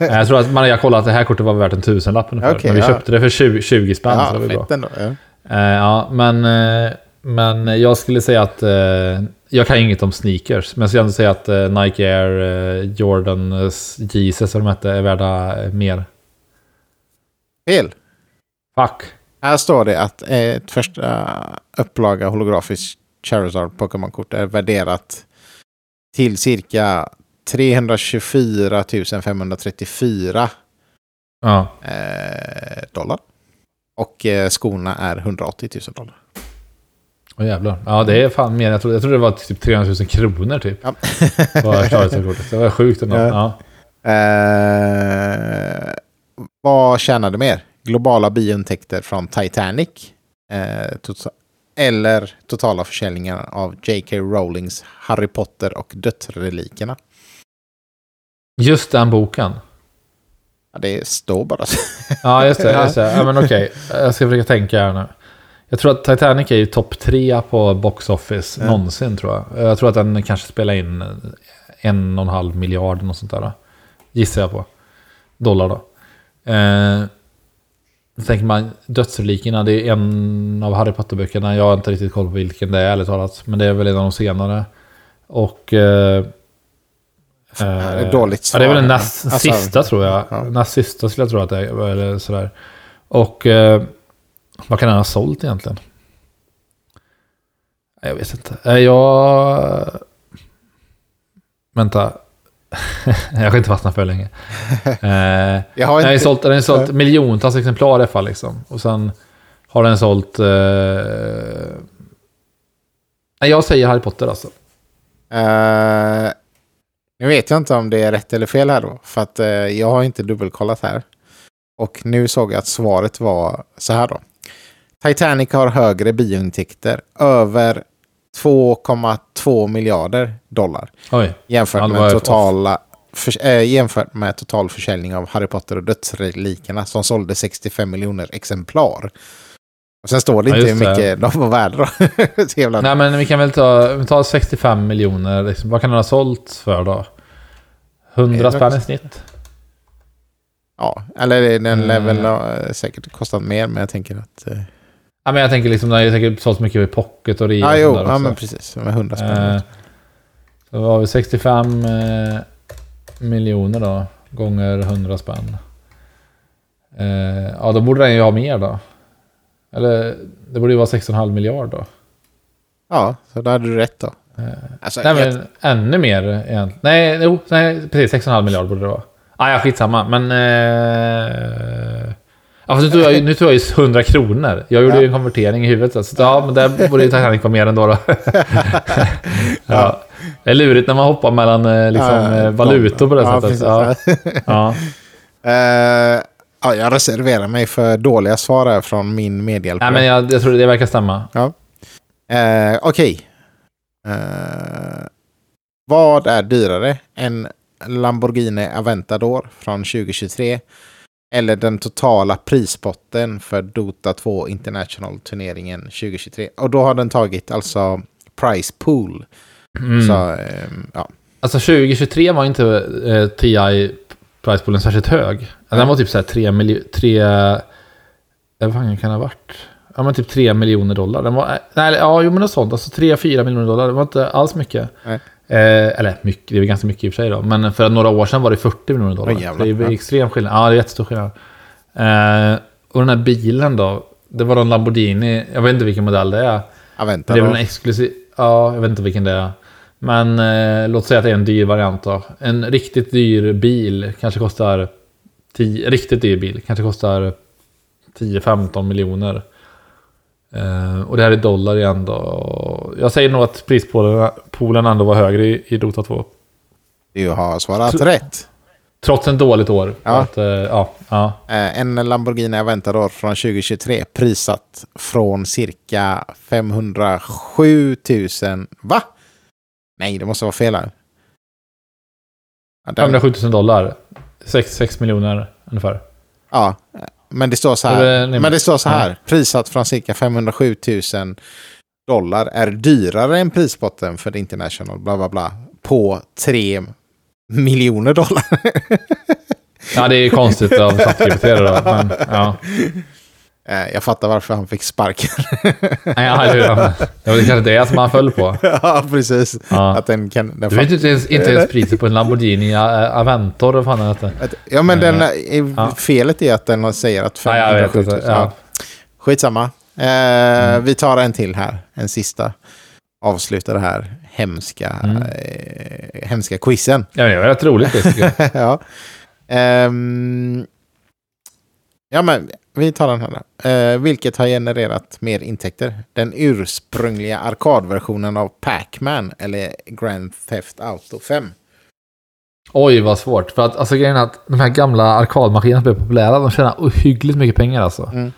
Eh, Jag tror att man har kollat att det här kortet var värt en tusenlapp ungefär. Okej, men vi ja. köpte det för 20, 20 spänn, så ja, det var bra. ändå. Ja. Eh, ja, men, eh, men jag skulle säga att eh, jag kan inget om sneakers, men jag skulle ändå säga att eh, Nike Air, eh, Jordan, eh, Jesus som de hette, är värda eh, mer. Fel. Fuck. Här står det att ett första upplaga holografiskt Charizard Pokémon-kort är värderat till cirka 324 534 Ja. eh, dollar. Och eh, skorna är 180 000 dollar. Åh jävlar. Ja, det är fan mer än jag trodde. Jag trodde det var typ 300 000 kronor typ. Ja. Var. Det var sjukt ändå. Ja. Ja. Eh, vad tjänade mer? Globala biointäkter från Titanic. Eh, tota- eller totala försäljningen av J.K. Rowlings Harry Potter och dödsrelikerna. Just den boken. Ja, det står bara så. Ja, just det. Just det. Ja, men okej. Jag ska försöka tänka här nu. Jag tror att Titanic är ju topp tre på box office Ja. någonsin tror jag. Jag tror att den kanske spelar in en och en halv miljard och sånt där. Gissar jag på. Dollar då. Eh, tänker man, dödsrelikerna, det är en av Harry Potter-böckerna. Jag har inte riktigt koll på vilken det är, ärligt talat. Men det är väl en av de senare. Och... Eh, är ett dåligt Ja, det är väl den svar. näst Alltså, sista tror jag. ja. Näst sista skulle jag tro att det är. Eller sådär. Och eh, vad kan den ha sålt egentligen? Jag vet inte. Eh, Jag... Vänta. jag ska inte fastna för länge. Eh, Jag har inte... sålt, den har sålt miljontals exemplar i alla fall. Liksom. Och sen har den sålt... Eh... Nej, jag säger Harry Potter alltså. Eh, nu vet jag inte om det är rätt eller fel här då. För att eh, jag har inte dubbelkollat här. Och nu såg jag att svaret var så här då. Titanic har högre biointäkter. Över 2,2 miljarder dollar. Oj. Jämfört med totala... För, eh, jämfört med total försäljning av Harry Potter och dödsrelikerna som sålde 65 miljoner exemplar. Och sen står det Ja, inte hur just det. mycket de var värda Nej, men vi kan väl ta, vi tar 65 miljoner. Liksom. Vad kan den ha sålt för då? 100 Det är spänn i snitt? Ja, eller den lär Mm. väl ha eh, säkert kostat mer, men jag tänker att... Ja, men jag tänker liksom, den har ju säkert sålt mycket i pocket och rea ja, jo, ja, men precis. Med 100 spänn. Eh, så har vi 65 eh, miljoner då, gånger 100 spänn. Eh, ja, då borde den ju ha mer då. Eller det borde ju vara 6,5 miljard då. Ja, så då hade du rätt då. Eh, Alltså, nej, jag, men ännu mer egentligen. Nej, jo, nej precis 6,5 miljard borde det vara. Ah, ja, skitsamma. Men... Eh, ja, fast nu, tog jag, ju- nu tog jag ju 100 kronor. Jag gjorde Ja. ju en konvertering i huvudet. Så ja, men där borde ju Titanic vara mer ändå då. ja. Det är lurigt när man hoppar mellan eh, liksom, Ja, eh, valutor på det ja, sättet. Ja, ja. Eh, ja, jag reserverar mig för dåliga svar här från min medhjälpare. Nej, men jag, jag tror det verkar stämma. Ja. Eh, Okej. Eh, vad är dyrare? En Lamborghini Aventador från 2023? Eller den totala prispotten för Dota 2 International-turneringen 2023? Och då har den tagit alltså Price Pool. Mm. Så, ehm, ja. Alltså 2023 var inte eh, TI pricepoolen särskilt hög. Den Nej. var typ 3 miljoner... 3... eh, Vad fan kan det ha varit? Ja men typ 3 miljoner dollar. Den var... Nej, ja jo men något sånt. Alltså 3-4 miljoner dollar. Det var inte alls mycket. Nej. Eh, eller mycket, det är ganska mycket i och för sig då. Men för några år sedan var det 40 miljoner dollar. Jävlar. det är Ja. extrem skillnad. Ja, det är jättestor skillnad. Eh, och den här bilen då. Det var en Lamborghini. Jag vet inte vilken modell det är. Aventador. Det är väl en exklusiv... Ja, jag vet inte vilken det är. Men eh, låt säga att det är en dyr variant då. En riktigt dyr bil kanske kostar... 10, riktigt dyr bil kanske kostar 10-15 miljoner. Eh, och det här är dollar igen då. Jag säger nog att prispoolen poolen ändå var högre i, i Dota 2. Du har svarat rätt. Trots en dåligt år. Ja. Att, eh, ja, ja. Eh, En Lamborghini Aventador från 2023 prissatt från cirka 507 000. Va? Nej, det måste vara fel här. Ja, den- 507 000 dollar. 6, 6 miljoner ungefär. ja, men det står så här. det- Men det står så ja. här. Prissatt från cirka 507 000 dollar är dyrare än prispotten för International bla bla bla på 3 miljoner dollar. Ja, det är konstigt av ChatGPT ja. Eh, jag fattar varför han fick sparken. Ja? Det var kanske det som han föll på. ja, precis. Ja. Att den kan... Den Du vet inte ens, inte ens priset på en Lamborghini A- Aventor, vad fan är det? Ja, men den, Eh, ja. felet är att den säger att Ja, jag vet 507 000. inte. Ja. Skitsamma. Eh, Vi tar en till här. En sista. Avsluta det här hemska, Mm. eh, hemska quizen. Ja, det var rätt roligt ja. Ehm, ja, men vi tar den här. Eh, vilket har genererat mer intäkter? Den ursprungliga arkadversionen av Pac-Man eller Grand Theft Auto 5? Oj, vad svårt. För att alltså, grejen är att de här gamla arkadmaskinerna blev populära, de tjänar ohyggligt mycket pengar alltså. Mm.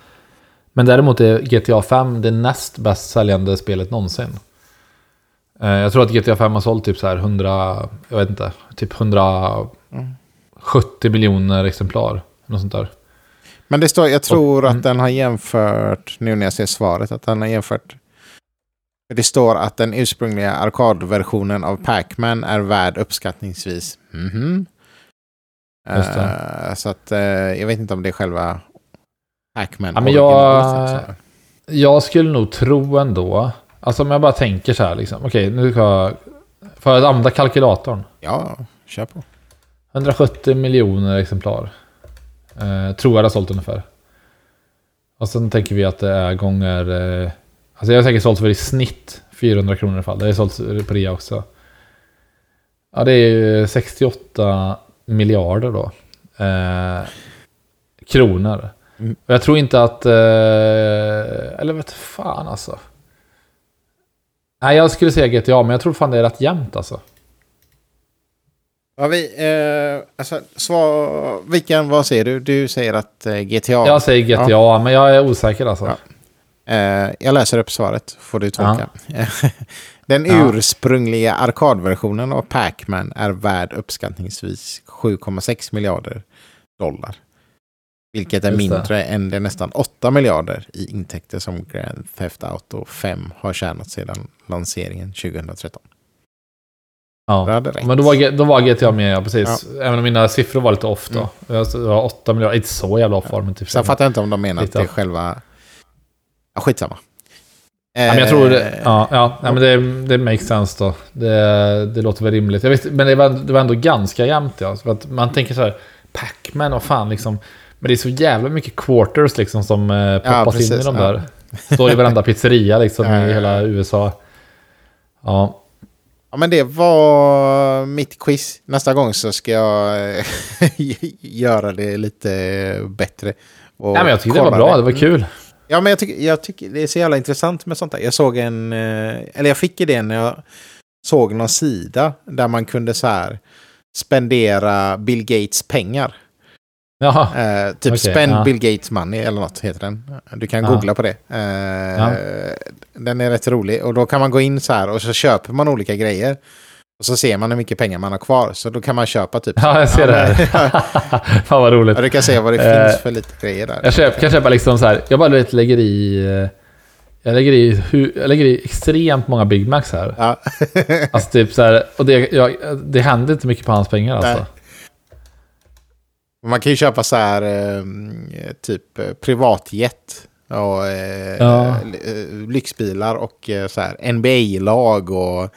Men däremot är GTA 5 det näst bäst säljande spelet någonsin. Eh, Jag tror att GTA 5 har sålt typ så här 100, jag vet inte, typ 170 miljoner exemplar. Något sånt där. Men det står, jag tror Mm. att den har jämfört, nu när jag ser svaret, att den har jämfört. Det står att den ursprungliga arkadversionen av Pac-Man är värd uppskattningsvis. Just det. Eh, så att eh, jag vet inte om det är själva Pac-Man. Ja, men jag-. Jag skulle nog tro ändå, alltså om jag bara tänker så här liksom, okej nu ska jag, får jag använda kalkylatorn? Ja, kör på. 170 miljoner exemplar. Eh, tror jag det har sålt ungefär. Och sen tänker vi att det är gånger... Eh, alltså jag har säkert sålt för i snitt 400 kronor i fall. Det är sålt på rea också. Ja, det är ju 68 miljarder då. Eh, kronor. Mm. Och jag tror inte att... Eh, eller vet fan alltså. Nej, jag skulle säga GTA, men jag tror fan det är rätt jämnt alltså. Ja, vi, eh, alltså, svar, vilken, vad säger du? Du säger att eh, GTA. Jag säger GTA, men jag är osäker alltså. Ja. Eh, jag läser upp svaret, får du tolka. Den Ja. ursprungliga arkadversionen av Pac-Man är värd uppskattningsvis 7,6 miljarder dollar. Vilket är mindre än de nästan 8 miljarder i intäkter som Grand Theft Auto 5 har tjänat sedan lanseringen 2013. Ja. Men då var, då var GTA med, ja precis. Även om mina siffror var lite off då. Jag Det var 8 miljarder, inte så jävla off var de typ. Sen fattar jag inte om de menar att det är själva... Ja, skitsamma. Ja, men jag tror det, Eh, ja, ja, nej, men det, det makes sense då. Det, det låter väl rimligt. Jag visste, men det var, det var ändå ganska jämnt ja. För att man tänker så här, Pac-Man, vad fan liksom. Men det är så jävla mycket quarters liksom som eh, poppas in i precis, de ja. där. Står i varenda pizzeria liksom Ja, ja, i ja. hela USA. Ja, Ja, men det var mitt quiz. Nästa gång så ska jag eh, göra det lite bättre. Och nej, men jag tyckte det var bra, det var kul. Ja, men jag tycker, jag tycker det är så jävla intressant med sånt där. Jag såg en, eh, eller jag fick idén när jag såg någon sida där man kunde så här spendera Bill Gates pengar. Jaha, Eh, typ Okej, Spend ja. Bill Gates Money eller något heter den. Du kan Ja. googla på det. Eh, Ja. Den är rätt rolig. Och då kan man gå in så här och så köper man olika grejer. Och så ser man hur mycket pengar man har kvar. Så då kan man köpa typ... ja jag ser det här. Fan vad roligt. Ja, du kan se vad det Eh, finns för lite grejer där. Jag köp, kan köpa liksom så här, jag bara vet, lägger i... eh, Jag lägger i, jag lägger i extremt många Big Macs här. Ja. Alltså typ så här, och det, jag, det händer inte mycket på hans pengar alltså. Nej. Man kan ju köpa så här eh, typ eh, privatjet. Och eh, Ja. eh, lyxbilar och så här NBA-lag och...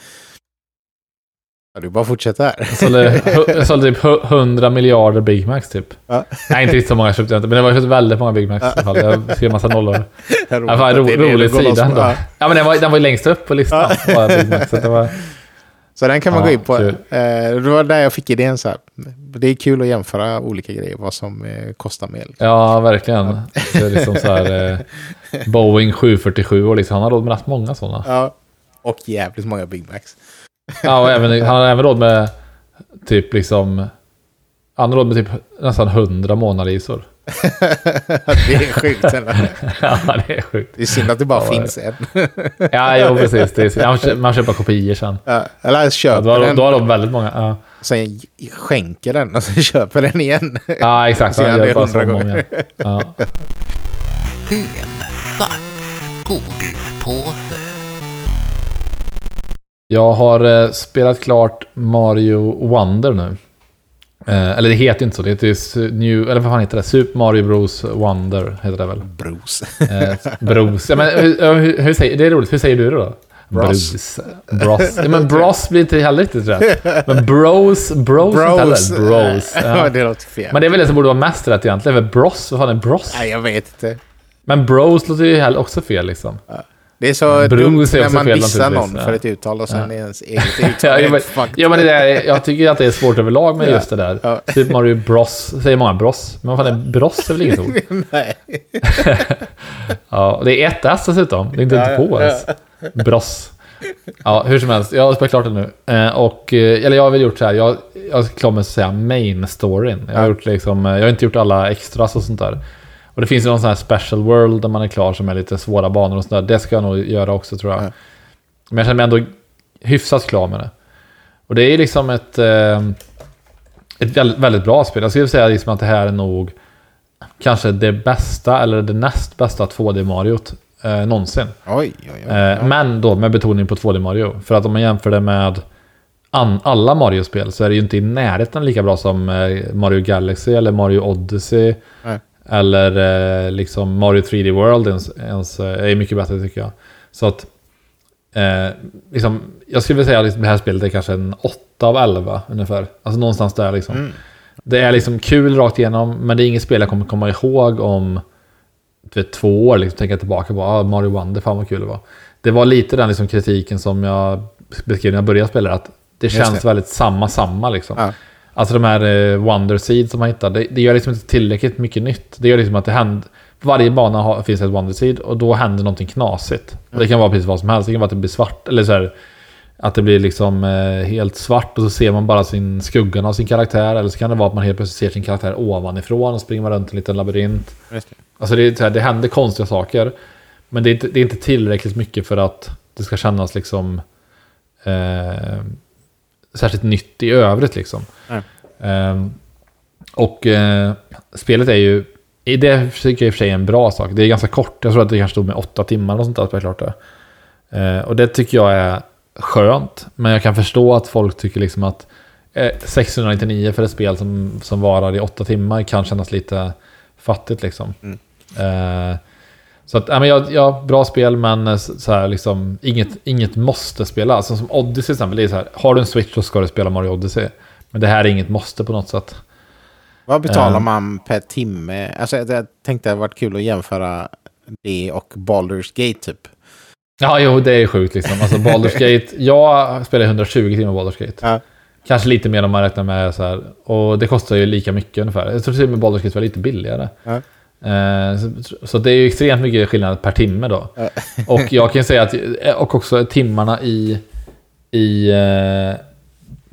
Ja, du bara fortsätter här. Jag sålde, jag sålde typ hu- 100 miljarder Big Macs typ. Ja. Nej, inte riktigt så många köpte jag inte, men det var köpt väldigt många Big Macs i alla fall. Jag skrev massa nollor. Ja, ro, rolig sida ändå. Ja. Ja, men den var, den var ju längst upp på listan. Bara Big Macs, så det var, Så den kan man Ja, gå in på. kul. Eh, det var där jag fick idén så här. Det är kul att jämföra olika grejer, vad som eh, kostar mer. liksom. ja, verkligen. Det är liksom så här, eh, Boeing 747 och liksom, han har råd med rätt många sådana. Ja. Och jävligt många Big Macs. Ja, och även, han har även råd med typ liksom... Han har råd med typ nästan 100 månadsresor. det är sjukt. ja, det är sjukt. Det är synd att det bara Ja, finns en. Ja, jo, precis. Det är, man, köper, kopior sen. Ja, eller Ja, köper då, har, den, då har de väldigt många. Ja, sen skänker den och så köper den igen. ja exakt. Så Han gör det bara så många. Ja. Jag har eh, spelat klart Mario Wonder nu. Eh, eller det heter inte så, det heter New, eller vad fan heter det? Super Mario Bros Wonder heter det väl? Bruce. Eh, Bros. Ja, men, hur, hur, hur säger, det är roligt, hur säger du det då? Bros. Bros. Bros. Ja, men bros blir inte heller riktigt rätt. Men bros, bros, Bros. inte heller. Bros. Ja, Ja. det låter fel. Men det är väl det som borde vara mest rätt egentligen. För bros, vad fan är bros? Nej, jag vet inte. Men bros låter ju heller också fel liksom. Det är så dumt är när man dissar någon ja. för ett uttal och sen är ens eget uttal Ja, men, ja, men det där, jag tycker att det är svårt överlag med Ja. just det där. Ja. Super Mario Bros. Säger många Bros. Men vad fan är Bros? är väl inget ord? Nej. Ja, det är ett S dessutom. Det är inte Ja, ja, ens. Bros. Ja, hur som helst. Jag har spelat klart det nu. Eh, och, eh, eller jag har väl gjort så här. Jag, jag är klar med att säga main storyn. Jag har, Ja. gjort liksom, eh, jag har inte gjort alla extras och sånt där. Och det finns ju någon sån här special world där man är klar som är lite svåra banor och sånt där. Det ska jag nog göra också tror jag. Ja. Men jag känner mig ändå hyfsat klar med det. Och det är liksom ett, eh, ett väldigt, bra spel. Jag skulle säga liksom att det här är nog kanske det bästa eller det näst bästa 2D-Mariot eh, någonsin. Oj, oj, oj. Eh, Men då med betoning på 2D Mario. För att om man jämför det med an- alla Mario-spel så är det ju inte i närheten lika bra som eh, Mario Galaxy eller Mario Odyssey. Nej. Eller eh, liksom Mario 3D World ens, ens, är mycket bättre tycker jag. Så att eh, liksom, jag skulle vilja säga att liksom det här spelet är kanske en 8 av 11 ungefär. Alltså någonstans där liksom. Mm. Det är liksom kul rakt igenom, men det är inget spel jag kommer komma ihåg om vet, två år. Liksom, tänka tillbaka på ah, Mario Wonder, fan vad kul det var. Det var lite den liksom, kritiken som jag beskrev när jag började spela, att det Just känns det. väldigt samma, samma liksom. Ja. Alltså de här eh, Wonder Seeds som man hittar, det, det gör liksom inte tillräckligt mycket nytt. Det gör liksom att det händer... Varje bana har, finns ett Wonder Seed och då händer någonting knasigt. Och det kan vara precis vad som helst. Det kan vara att det blir svart, eller så här, att det blir liksom eh, helt svart och så ser man bara sin skuggan av sin karaktär. Eller så kan det vara att man helt plötsligt ser sin karaktär ovanifrån och springer man runt i en liten labyrint. Det. Alltså det, är så här, det händer konstiga saker. Men det är, inte, det är inte tillräckligt mycket för att det ska kännas liksom eh, särskilt nytt i övrigt liksom. Ehm, och eh, spelet är ju, det tycker jag i och för sig är en bra sak. Det är ganska kort, jag tror att det kanske stod med åtta timmar och sånt där att klart det. Eh, och det tycker jag är skönt, men jag kan förstå att folk tycker liksom att eh, 699 för ett spel som, som varar i åtta timmar kan kännas lite fattigt liksom. Mm. Eh, så att, ja, men jag, ja, bra spel men eh, så här, liksom, inget, inget måste spela. Alltså, som Odyssey till exempel, det är så här, har du en Switch så ska du spela Mario Odyssey. Men det här är inget måste på något sätt. Vad betalar Ehm. man per timme? Alltså, jag tänkte det hade varit kul att jämföra det och Baldur's Gate typ. Ja, jo, det är sjukt liksom. Alltså Baldur's Gate, jag spelar 120 timmar Baldur's Gate. Ja. Kanske lite mer om man räknar med så här. Och det kostar ju lika mycket ungefär. Jag tror till och med Baldur's Gate var lite billigare. Ja. Eh, så, det är ju extremt mycket skillnad per timme då. Och jag kan säga att, och också timmarna i, i eh,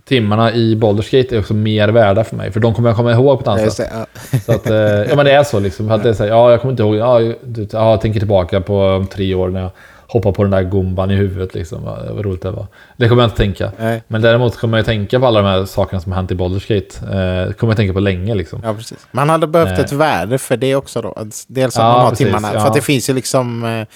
timmarna i Baldur's Gate är också mer värda för mig. För de kommer jag komma ihåg på ett annat sätt. Så att, eh, ja men det är så liksom. För att det är så här, ja, jag kommer inte ihåg. Ja, du, ja, jag tänker tillbaka på om tre år när jag hoppar på den där gumban i huvudet liksom. Vad, roligt det var. Det kommer jag inte tänka. Nej. Men däremot kommer jag tänka på alla de här sakerna som har hänt i Baldur's Gate. Eh, kommer jag tänka på länge liksom. Ja, precis. Man hade behövt Nej. ett värde för det också då. Dels att Ja, man har precis, timmarna. ja. För att det finns ju liksom... Eh,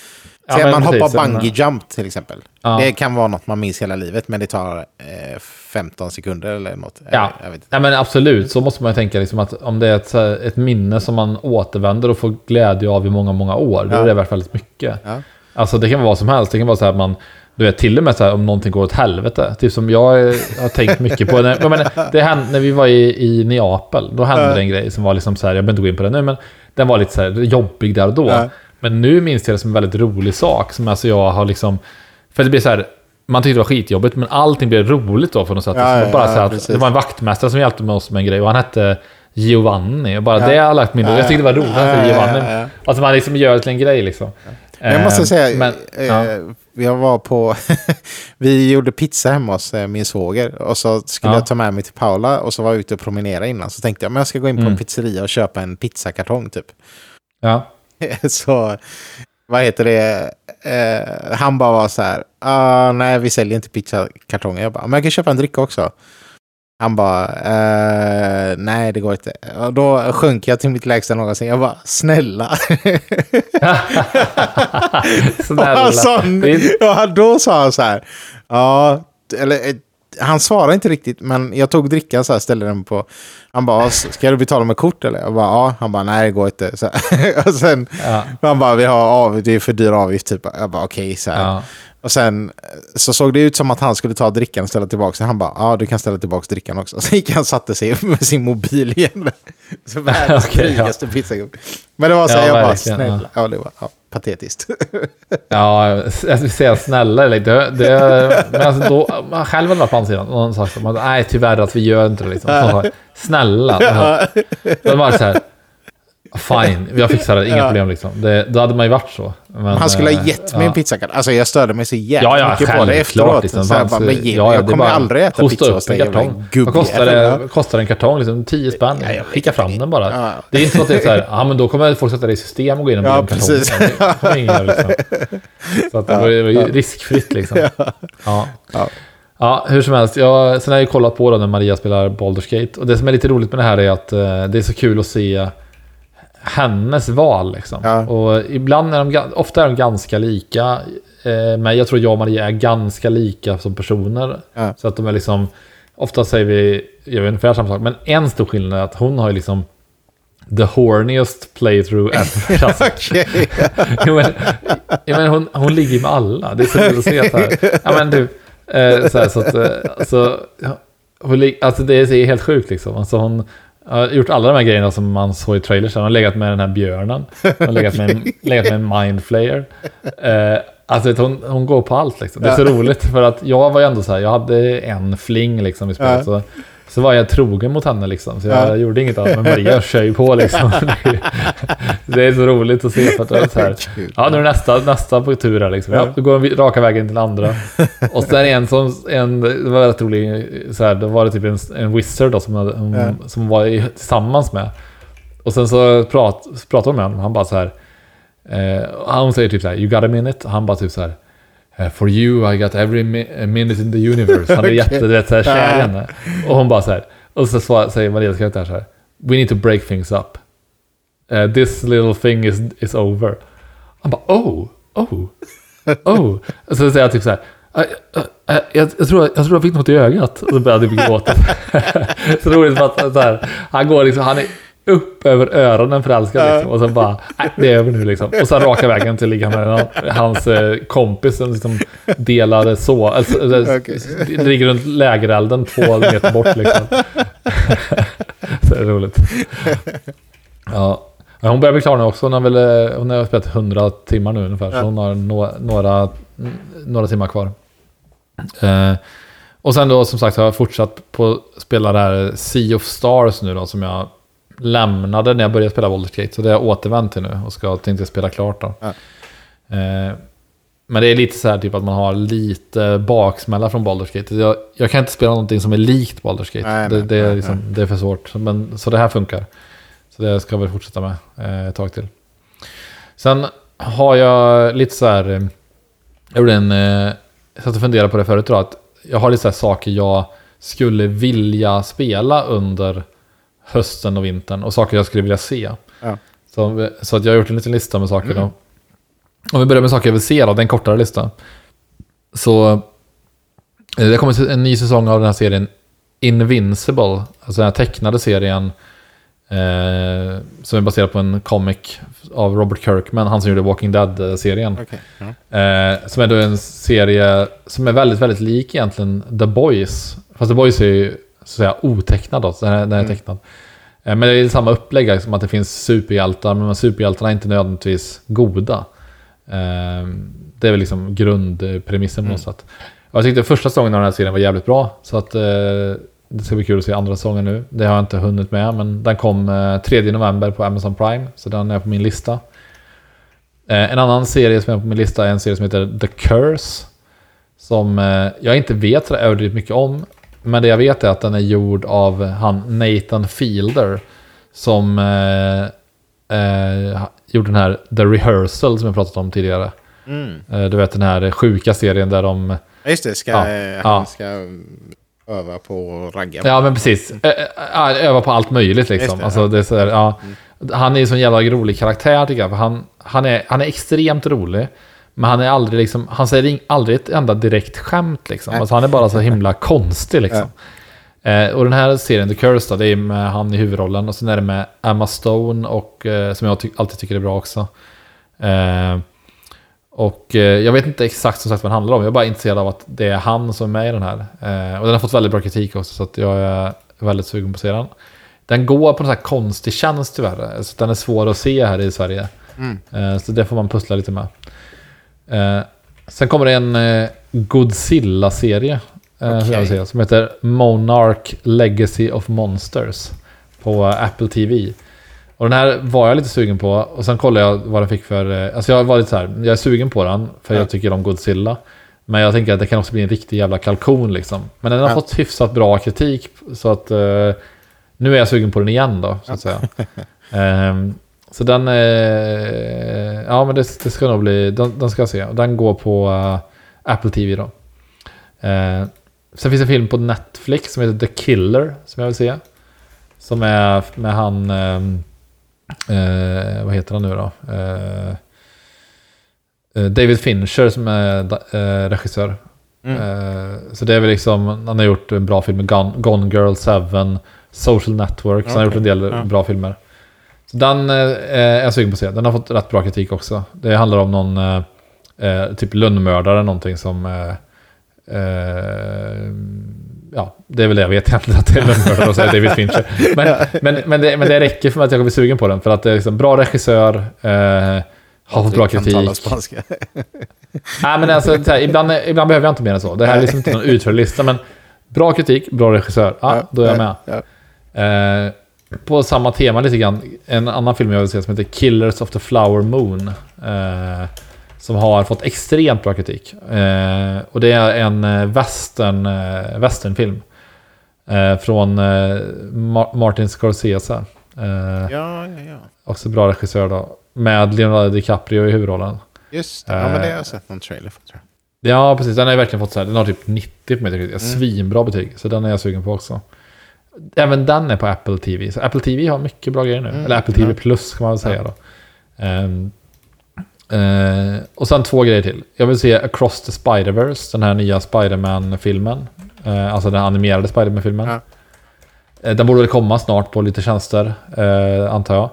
Ja, säg man precis, hoppar bungee jump till exempel. Ja. Det kan vara något man minns hela livet men det tar eh, 15 sekunder eller något. Ja. Vet inte. Nej men absolut, så måste man ju tänka liksom att om det är ett, ett minne som man återvänder och får glädje av i många, många år, då Ja. är det värt väldigt mycket. Alltså det kan vara vad som helst. Det kan vara så här att man, du vet till och med så här om någonting går åt helvete. Typ som jag eh, har tänkt mycket på. När, jag menar, det hände, när vi var i, i Neapel, då hände det en grej som var liksom så här, jag behöver inte gå in på det nu, men den var lite så här jobbig där och då. Ja. Men nu minns jag det som en väldigt rolig sak som alltså jag har liksom, för det blir så här, man tyckte det var skitjobbigt, men allting blev roligt då på något sätt. Ja, ja, bara så att, det var en vaktmästare som hjälpte med oss med en grej och han hette Giovanni. Och bara Ja. det har jag lagt min Ja, Jag tyckte det var roligt att ja, Giovanni. Alltså man liksom gör det till en grej liksom. Jag måste Eh, säga, men, eh, ja. jag var på... vi gjorde pizza hemma hos eh, min svåger. Och så skulle Ja. jag ta med mig till Paula och så var jag ute och promenera innan. Så tänkte jag, men jag ska gå in på Mm. en pizzeria och köpa en pizzakartong typ. Ja. så, vad heter det? Han bara var så här, ah, nej vi säljer inte pizzakartonger. Jag bara, men jag kan köpa en dricka också. Han bara, eh, nej det går inte. Och då sjönk jag till mitt lägsta någonsin. Jag bara, snälla. Snälla. Sa, ja, då sa han så här, ja, eller eh, han svarade inte riktigt, men jag tog drickan så här, ställde den på... Han bara, ska du betala med kort eller? Jag bara, ja. Han bara, nej det går inte. Så och sen, Ja. han bara, vi har av, det är för dyr avgift typ. Jag bara, okej. så här. Ja. Och sen så såg det ut som att han skulle ta drickan och ställa tillbaka den. Han bara, ja du kan ställa tillbaka drickan också. Så gick han och satte sig med sin mobil igen. Så världens Okej, ja. drygaste pizzagubbe. Men det var så här, Ja, jag bara, snälla. Ja, det var ja, patetiskt. Ja, jag vill säga snälla. eller, Det, det, men alltså då, man själv hade varit på andra sidan. Någon sa som att nej tyvärr att vi gör inte det liksom. Så snälla. Då var det så här. Fine, jag fixar det, inga Ja. problem liksom. Det, då hade man ju varit så. Men, Han skulle ha eh, gett mig ja. en pizzakart. Alltså jag störde mig så jävligt Ja, ja, mycket på det efteråt. Liksom. Så jag, bara, men ge, ja, ja, jag kommer aldrig äta pizza upp hos en dig. Vad kostar det? Kostar en kartong? Liksom 10 spänn? Ja, jag Skicka fram den bara. Ja. Det är inte så att det är så här, ja men då kommer folk sätta det i system och gå in och Ja, bli en kartong. precis. Det kommer ingen göra liksom. Så att det var ju riskfritt liksom. Ja. Ja. Ja, hur som helst. Jag, sen har jag ju kollat på då när Maria spelar Baldur's Gate. Och det som är lite roligt med det här är att eh, det är så kul att se hennes val. Liksom. Ja. Och ibland är de, ofta är de ganska lika. Eh, men jag tror jag och Maria är ganska lika som personer. Ja. Så att de är liksom, ofta säger vi, gör vi ungefär samma sak. Men en stor skillnad är att hon har ju liksom the horniest playthrough ever. Alltså, Okej. Jo, men, ja, men hon, hon ligger med alla. Det är så roligt att se så här. Ja, men du, eh, så, här, så att, eh, alltså, ja, hon, alltså det är helt sjukt liksom. Alltså hon har gjort alla de här grejerna som man såg i trailers. Hon har legat med den här björnen. Hon har legat med en, legat med en mindflayer. Eh, alltså hon, hon går på allt liksom. Det är så roligt för att jag var ju ändå så här, jag hade en fling liksom i spelet. Ja. Så, så var jag trogen mot henne liksom. Så jag Ja. gjorde inget annat. Men Maria kör ju på liksom. det är så roligt att se för att så här. Ja, nu är nästa, nästa på tur här liksom. Ja, då går vi raka vägen till andra. Och sen en som, en, det var rätt rolig, så här, då var det typ en, en wizard då som, hade, hon, Ja. som var i, tillsammans med. Och sen så prat, pratade hon med honom, han bara så här, eh, han säger typ så här, you got a minute? Han bara typ så här, "Eh, For you I got every mi- minute in the universe. Han är jätte, du vet, så här, kär i henne. Och hon bara så här, och så svar- säger Marias karaktär så här, We need to break things up. Eh, this little thing is, is over. Han bara oh, oh, oh. Och så säger jag typ så här. "Eh, eh, eh, Jag, jag, tror, jag tror jag fick något i ögat. Och så började jag gråta. så roligt för att så här, han går liksom, han är upp över öronen förälskad liksom. Och så bara, nej det är över nu liksom. Och sen raka vägen till med han- hans eh, kompis som liksom delade så. Alltså, Okej. det ligger runt lägerelden två meter bort liksom. så det är roligt. Ja. Hon börjar bli klar nu också. Hon har, väl, eh, hon har spelat 100 timmar nu ungefär. Så hon har några, några, några timmar kvar. Eh, och sen då som sagt har jag fortsatt på att spela det här Sea of Stars nu då. Som jag lämnade när jag började spela Baldur's Gate. Så det har jag återvänt till nu och ska tänkte spela klart då. Ja. Eh, men det är lite så här typ att man har lite baksmälla från Baldur's Gate. Jag, jag kan inte spela någonting som är likt Baldur's Gate. Nej, det, nej, det, är nej, liksom, det är för svårt. Men, så det här funkar. Så det ska jag väl fortsätta med eh, ett tag till. Sen har jag lite så här... eh, Jag gjorde en... Eh, jag satt och funderade på det förut att jag har lite så här saker jag skulle vilja spela under hösten och vintern och saker jag skulle vilja se. Ja. Så, så att jag har gjort en liten lista med saker då. Om vi börjar med saker jag vill se då, det är en kortare lista. Så eh, det kommer en ny säsong av den här serien Invincible, alltså den här tecknade serien eh, som är baserad på en comic av Robert Kirkman, han som gjorde Walking Dead-serien. Okej, ja. Eh, som är då en serie som är väldigt, väldigt lik egentligen The Boys. Fast The Boys är ju så att säga otecknad då, den här, den är Mm. tecknad. Eh, men det är samma upplägg, som att det finns superhjältar, men hjältarna är inte nödvändigtvis goda. Eh, det är väl liksom grundpremissen på något sätt. Och jag tyckte första säsongen av den här serien var jävligt bra, så att eh, det ska bli kul att se andra säsongen nu. Det har jag inte hunnit med, men den kom eh, 3 november på Amazon Prime, så den är på min lista. En annan serie som är på min lista är en serie som heter The Curse. Som jag inte vet så överdrivet mycket om. Men det jag vet är att den är gjord av han Nathan Fielder. Som eh, eh, gjorde den här The Rehearsal som jag pratat om tidigare. Mm. Eh, du vet den här sjuka serien där de... Ja, Just det, ska, Ja, eh, ja. han ska mm, öva på att ragga. Ja men precis. Ö- ö- öva på allt möjligt liksom. Det, alltså, ja. Mm. det är så här, ja. Han är ju en sån jävla rolig karaktär tycker jag. För han, han, är, han är extremt rolig. Men han är aldrig liksom, han säger aldrig ett enda direkt skämt liksom. Alltså han är bara så himla konstig liksom. Eh, och den här serien, The Curse då, det är med han i huvudrollen. Och sen är det med Emma Stone, och, eh, som jag ty- alltid tycker är bra också. Eh, och eh, jag vet inte exakt som sagt vad den handlar om. Jag är bara intresserad av att det är han som är med i den här. Eh, och den har fått väldigt bra kritik också, så att jag är väldigt sugen på att se den. Den går på en sån här konstig tjänst tyvärr. Så den är svår att se här i Sverige. Mm. Eh, så det får man pussla lite med. Eh, sen kommer det en eh, Godzilla-serie. Eh, säga, som heter Monarch Legacy of Monsters. På eh, Apple TV. Och den här var jag lite sugen på. Och sen kollade jag vad den fick för... eh, Alltså jag var lite så här, jag är sugen på den. För Ja. jag tycker om Godzilla. Men jag tänker att det kan också bli en riktig jävla kalkon liksom. Men den har Ja. fått hyfsat bra kritik. Så att... Eh, nu är jag sugen på den igen då, så att säga. Ehm, så den... Eh, ja, men det, det ska nog bli... Den, den ska jag se. Den går på eh, Apple TV då. Eh, sen finns en film på Netflix som heter The Killer, som jag vill se. Som är med han... ehm, eh, vad heter han nu då? Eh, eh, David Fincher som är eh, regissör. Mm. Eh, så det är väl liksom, han har gjort en bra film med Gone, Gone Girl 7, Social Network, så han har gjort en del Ja. bra filmer. Så den eh, är jag sugen på att se. Den har fått rätt bra kritik också. Det handlar om någon eh, eh, typ lönnmördare någonting som... Eh, eh, ja, det är väl det jag vet egentligen, att det är lönnmördare och så är David Fincher. Men, men, men, det, men det räcker för att jag ska bli sugen på den. För att det är liksom bra regissör, eh, har fått bra Kan tala kritik. spanska. Nej, men alltså, så här, ibland, ibland behöver jag inte mer än så. Det här är liksom inte någon utförlig lista, men bra kritik, bra regissör. Ja, då är jag med. Ja. Eh, på samma tema lite grann, en annan film jag vill se som heter Killers of the Flower Moon. Eh, som har fått extremt bra kritik. Eh, och det är en eh, western, eh, westernfilm. Eh, från eh, Ma- Martin Scorsese. Ja, ja, ja. också bra regissör då. Med Leonardo DiCaprio i huvudrollen. Just det. Ja, men det har jag sett någon trailer för tror jag. Ja, precis. Den har ju verkligen fått så här, den har typ 90 på Metacritic. Mm. Svinbra betyg. Så den är jag sugen på också. Även den är på Apple TV. Så Apple TV har mycket bra grejer nu. Mm, Eller Apple TV. Plus kan man väl säga då. Ehm, eh, och sen två grejer till. Jag vill se Across the Spider-Verse, den här nya Spider-Man-filmen. Eh, alltså den animerade Spider-Man-filmen. Ja. Eh, den borde väl komma snart på lite tjänster, antar jag.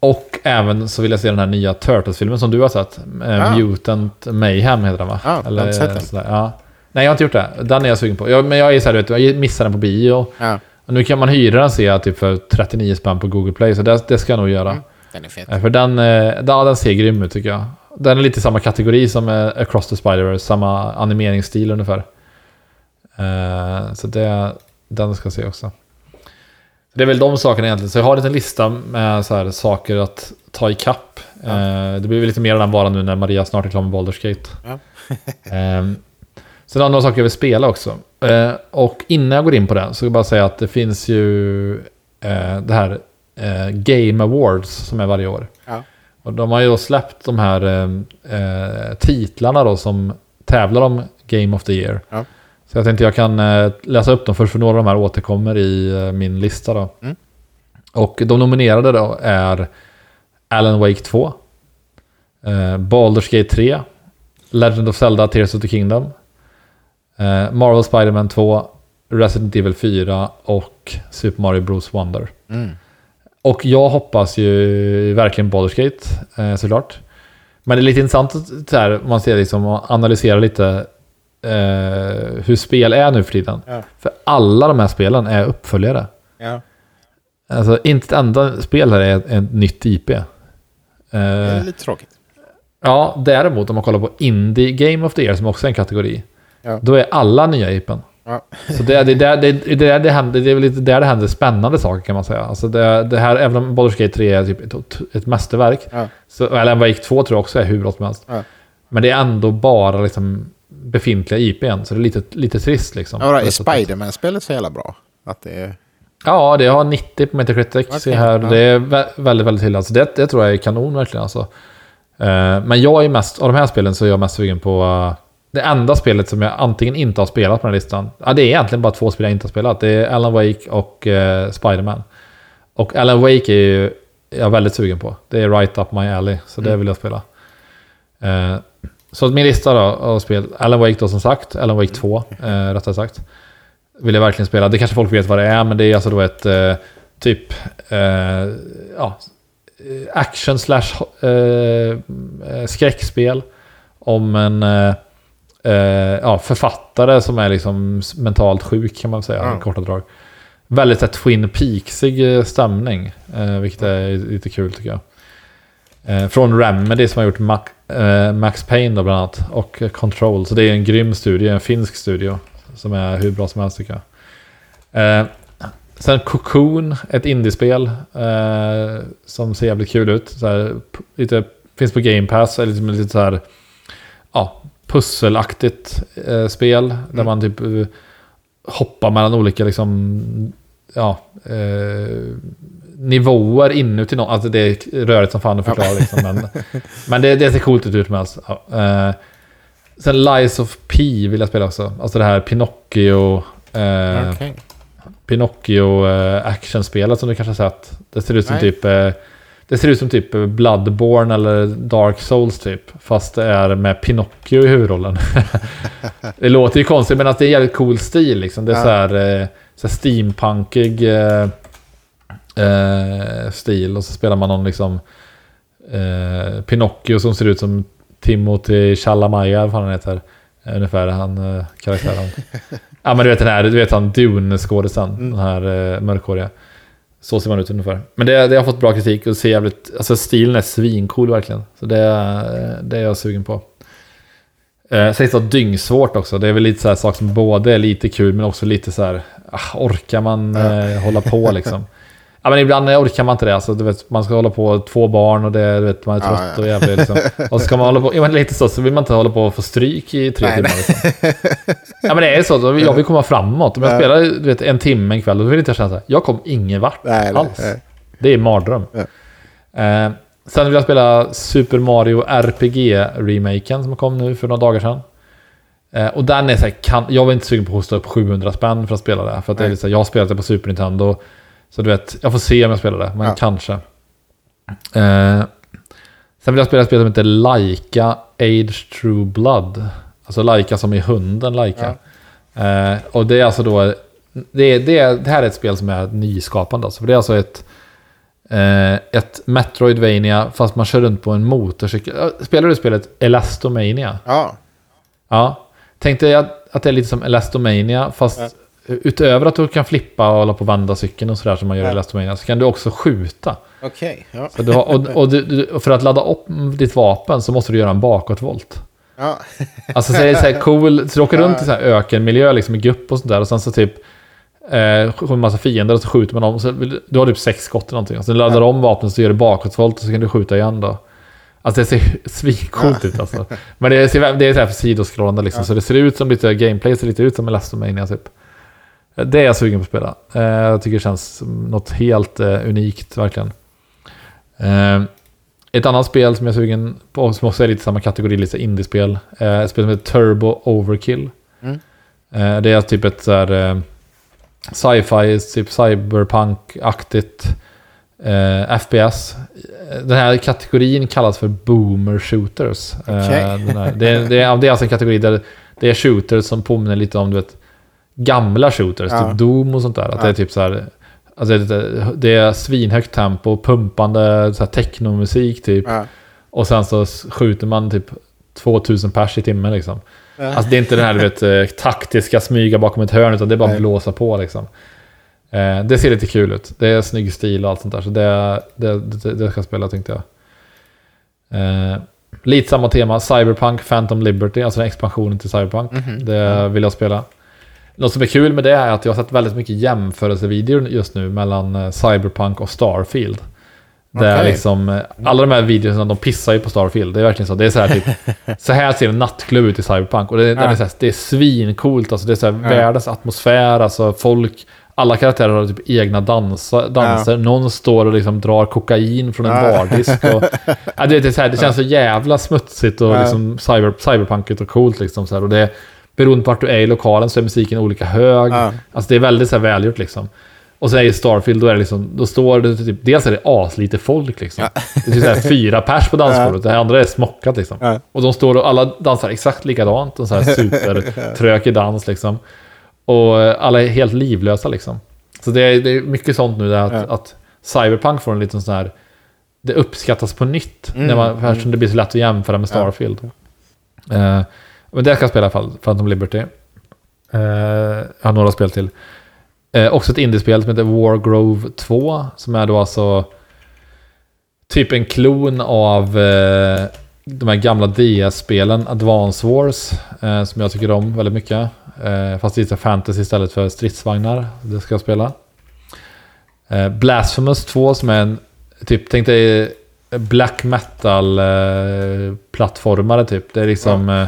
Och även så vill jag se den här nya Turtles-filmen som du har sett. Ja. Mutant Mayhem heter den va? Ja, jag har inte sett den. sådär, ja. Nej, jag har inte gjort det. Den är jag sugen på. Jag, men jag är så här, du vet, jag missade den på bio. Ja, Och nu kan man hyra den ser jag typ för 39 spänn på Google Play. Så det, det ska jag nog göra. Mm. den är fet. Eh, För den, eh, ja, den ser grym ut tycker jag. Den är lite samma kategori som eh, Across the Spider-Verse. Samma animeringsstil ungefär. Så det, den ska jag se också. Det är väl de sakerna egentligen. Så jag har en liten lista med så här saker att ta i kapp. Ja. Det blir väl lite mer av den varan nu när Maria snart är klar med Baldur's Gate. Ja. Ehm, Sen har jag några saker jag vill spela också. Eh, och innan jag går in på det så vill jag bara säga att det finns ju eh, det här eh, Game Awards som är varje år. Ja. Och de har ju då släppt de här eh, eh, titlarna då som tävlar om Game of the Year. Ja. Så jag tänkte jag kan eh, läsa upp dem först för några av de här återkommer i min lista då. Mm. Och de nominerade då är Alan Wake 2, eh, Baldur's Gate 3, Legend of Zelda Tears of the Kingdom, Marvel Spider-Man 2, Resident Evil 4 och Super Mario Bros Wonder. Mm. Och jag hoppas ju verkligen Baldur's Gate, eh, såklart. Men det är lite intressant att här, man ser liksom och analyserar lite eh, hur spel är nu för tiden. Ja. För alla de här spelen är uppföljare. Ja. Alltså inte ett enda spel här är ett, ett nytt IP. Det är Eh, lite tråkigt. ja, däremot om man kollar på Indie Game of the Year som också är en kategori. Ja. Då är alla nya IPn. Ja. Så det, är- det, där- det, är där det, händer, det är väl lite där det händer spännande saker kan man säga. Alltså det, det här, även om Baldur's Gate 3 är typ ett, ett mästerverk. Ja. Så, eller Wake 2 tror jag också är hur bra som helst. Ja. Men det är ändå bara liksom befintliga IPn. Så det är lite, lite trist liksom. Ja, är det. Spiderman-spelet så jävla bra? Att det är... Ja, det har 90 på Metacritic. Se här. ja. Det är vä- väldigt, väldigt till. Alltså det, det tror jag är kanon verkligen. Alltså. Eh, men jag är mest, av de här spelen så är jag mest sugen på eh, det enda spelet som jag antingen inte har spelat på den här listan. Ja, det är egentligen bara två spel jag inte har spelat. Det är Alan Wake och uh, Spiderman. Och Alan Wake är ju jag väldigt sugen på. Det är right up my alley, så det Mm. vill jag spela. Eh, så min lista då av spel, Alan Wake då som sagt, Alan Wake 2 eh, rättare sagt. Vill jag verkligen spela. Det kanske folk vet vad det är, men det är alltså då ett eh, typ eh, ja, action slash eh, eh, skräckspel om en eh, ja, författare som är liksom mentalt sjuk kan man säga, Ja. i korta drag. Väldigt här, Twin Peaksig eh, stämning, eh, vilket är lite kul tycker jag. Eh, från Remedy som har gjort Mac, eh, Max Payne då bland annat och Control. Så det är en grym studio, en finsk studio som är hur bra som helst tycker jag. Eh, sen Cocoon, ett indiespel eh, som ser jävligt kul ut. Så här, lite, finns på Game Pass, är liksom lite så här ja, pusselaktigt eh, spel där man typ eh, hoppar mellan olika liksom ja, eh, nivåer inuti någon. Alltså det är rörigt som fan att förklara liksom. Men, men det, det ser coolt ut som helst. Ja, eh, sen Lies of P vill jag spela också. Alltså det här Pinocchio... Eh, Okej. Pinocchio eh, actionspelet som du kanske har sett. Det ser ut som Nej. typ... Det ser ut som typ Bloodborne eller Dark Souls typ. Fast det är med Pinocchio i huvudrollen. det låter ju konstigt men att det är en jävligt cool stil liksom. Det är Ja. så här, eh, så här steampunkig eh, eh, stil. Och så spelar man någon liksom eh, Pinocchio som ser ut som Timothy Chalamet, vad fan han heter. Eh, Ungefär han eh, karaktären. ja men du vet den här, du vet han Dune-skådisen. Mm. Den här eh, mörkhåriga. Så ser man ut ungefär. Men det, det har fått bra kritik och ser jävligt... Alltså stilen är svincool verkligen. Så det, är- det är jag sugen på. Eh, sägs vara dyngsvårt också. Det är väl lite så här sak som både är lite kul men också lite så här... Ah, orkar man eh, hålla på liksom? Ja men ibland orkar man inte det. Alltså, du vet, man ska hålla på två barn och det, du vet, man är Ja, trött ja. och jävlig. Liksom. Och så ska man hålla på... Ja, men lite så, så vill man inte hålla på och få stryk i tre Nej, timmar. Liksom. Ja men det är så. Jag vill komma framåt. Om jag Ja. spelar du vet, en timme en kväll, då vill inte jag känna så här. Jag kom ingen vart Nej, alls. nej. Det är mardröm. Ja. Eh, sen vill jag spela Super Mario RPG-remaken som kom nu för några dagar sedan. Eh, och den är så här, kan, jag var inte sugen på att hosta upp 700 spänn för att spela det. För att det är så här, jag har spelat det på Super Nintendo. Så du vet, jag får se om jag spelar det, men Ja. kanske. Eh, sen vill jag spela ett spel som heter Laika Age True Blood. Alltså Laika som i hunden Laika. Eh, och det är alltså då... Det, är, det, det här är ett spel som är nyskapande. Alltså, för det är alltså ett... Eh, ett Metroidvania fast man kör runt på en motorcykel. Eh, Spelar du spelet Elastomania? Ja, Ja. Tänk dig att, att det är lite som Elastomania fast Ja. Utöver att du kan flippa och hålla på och vända cykeln och sådär som man gör i Ja. Elastomania så kan du också skjuta. okej. Ja. Så du har, och, och, du, du, och för att ladda upp ditt vapen så måste du göra en bakåtvolt. Ja. Alltså så är det så här cool, så du åker runt i så här ökenmiljö liksom i grupp och sånt där och sen så typ eh, en massa fiender och så skjuter man dem. Så, du har typ sex skott eller någonting. Och så laddar du om vapnet så gör du bakåtvolt och så kan du skjuta igen då. Alltså det ser svincoolt ut alltså. Men det, ser, det är så här för sidoskrollande liksom. Så det ser ut som lite gameplay, ser lite ut som Elastomania typ. Det är jag sugen på att spela. Eh, jag tycker det känns något helt eh, unikt verkligen. Eh, ett annat spel som jag är sugen på, som också är lite samma kategori, lite indiespel. Eh, ett spel som heter Turbo Overkill. Mm. Eh, det är typ ett så här eh, sci-fi, typ cyberpunk-aktigt eh, FPS. Den här kategorin kallas för boomer shooters. Eh, den här, det, är, det, är, det är alltså en kategori där det är shooters som påminner lite om du vet, gamla shooters, Ja. typ Doom och sånt där. Att Ja. det är typ så här, alltså det, det är svinhögt tempo, pumpande så här technomusik typ. Ja. Och sen så skjuter man typ 2000 pers i timmen liksom. Alltså det är inte den här du vet, eh, taktiska smyga bakom ett hörn, utan det är bara Nej. blåsa på liksom. Eh, det ser lite kul ut. Det är snygg stil och allt sånt där. Så det, det, det, det ska jag spela tänkte jag. Eh, lite samma tema. Cyberpunk Phantom Liberty, alltså den expansionen till Cyberpunk. Mhm. Det vill jag spela. Något som är kul med det är att jag har sett väldigt mycket jämförelsevideor just nu mellan eh, Cyberpunk och Starfield. Där Okej. liksom, eh, alla de här videorna, de pissar ju på Starfield. Det är verkligen så. Det är så här typ, så här ser en nattklubb ut i Cyberpunk. Och det, Ja. är, så här, det är svincoolt, alltså det är så här Ja. världens atmosfär, alltså folk, alla karaktärer har typ egna dansa, danser. Någon står och liksom drar kokain från en Ja. bardisk. Och, ja, det, det, är så här, det känns så jävla smutsigt och Ja. liksom cyber, cyberpunkigt och coolt liksom. Så här. Och det, beroende på vart du är i lokalen så är musiken olika hög. Ja. Alltså det är väldigt så här välgjort liksom. Och sen i Starfield, då är det liksom, då står det typ, dels är det aslite folk liksom. Det är typ så här fyra pers på dansgolvet, det andra är smockat liksom. Ja. Och de står och alla dansar exakt likadant, och så här supertrökig dans liksom. Och eh, alla är helt livlösa liksom. Så det är, det är mycket sånt nu, där att, Ja. att Cyberpunk får en liten sån här... Det uppskattas på nytt, Mm, när man, eftersom det blir så lätt att jämföra med Starfield. Eh, men det ska jag spela i alla fall, Phantom Liberty. Eh, jag har några spel till. Eh, också ett indiespel som heter Wargrove 2, som är då alltså typ en klon av eh, de här gamla DS-spelen, Advance Wars, eh, som jag tycker om väldigt mycket. Eh, fast det är fantasy istället för stridsvagnar. Det ska jag spela. Eh, Blasphemous 2 som är en, typ, tänk dig black metal eh, typ. Det är liksom eh,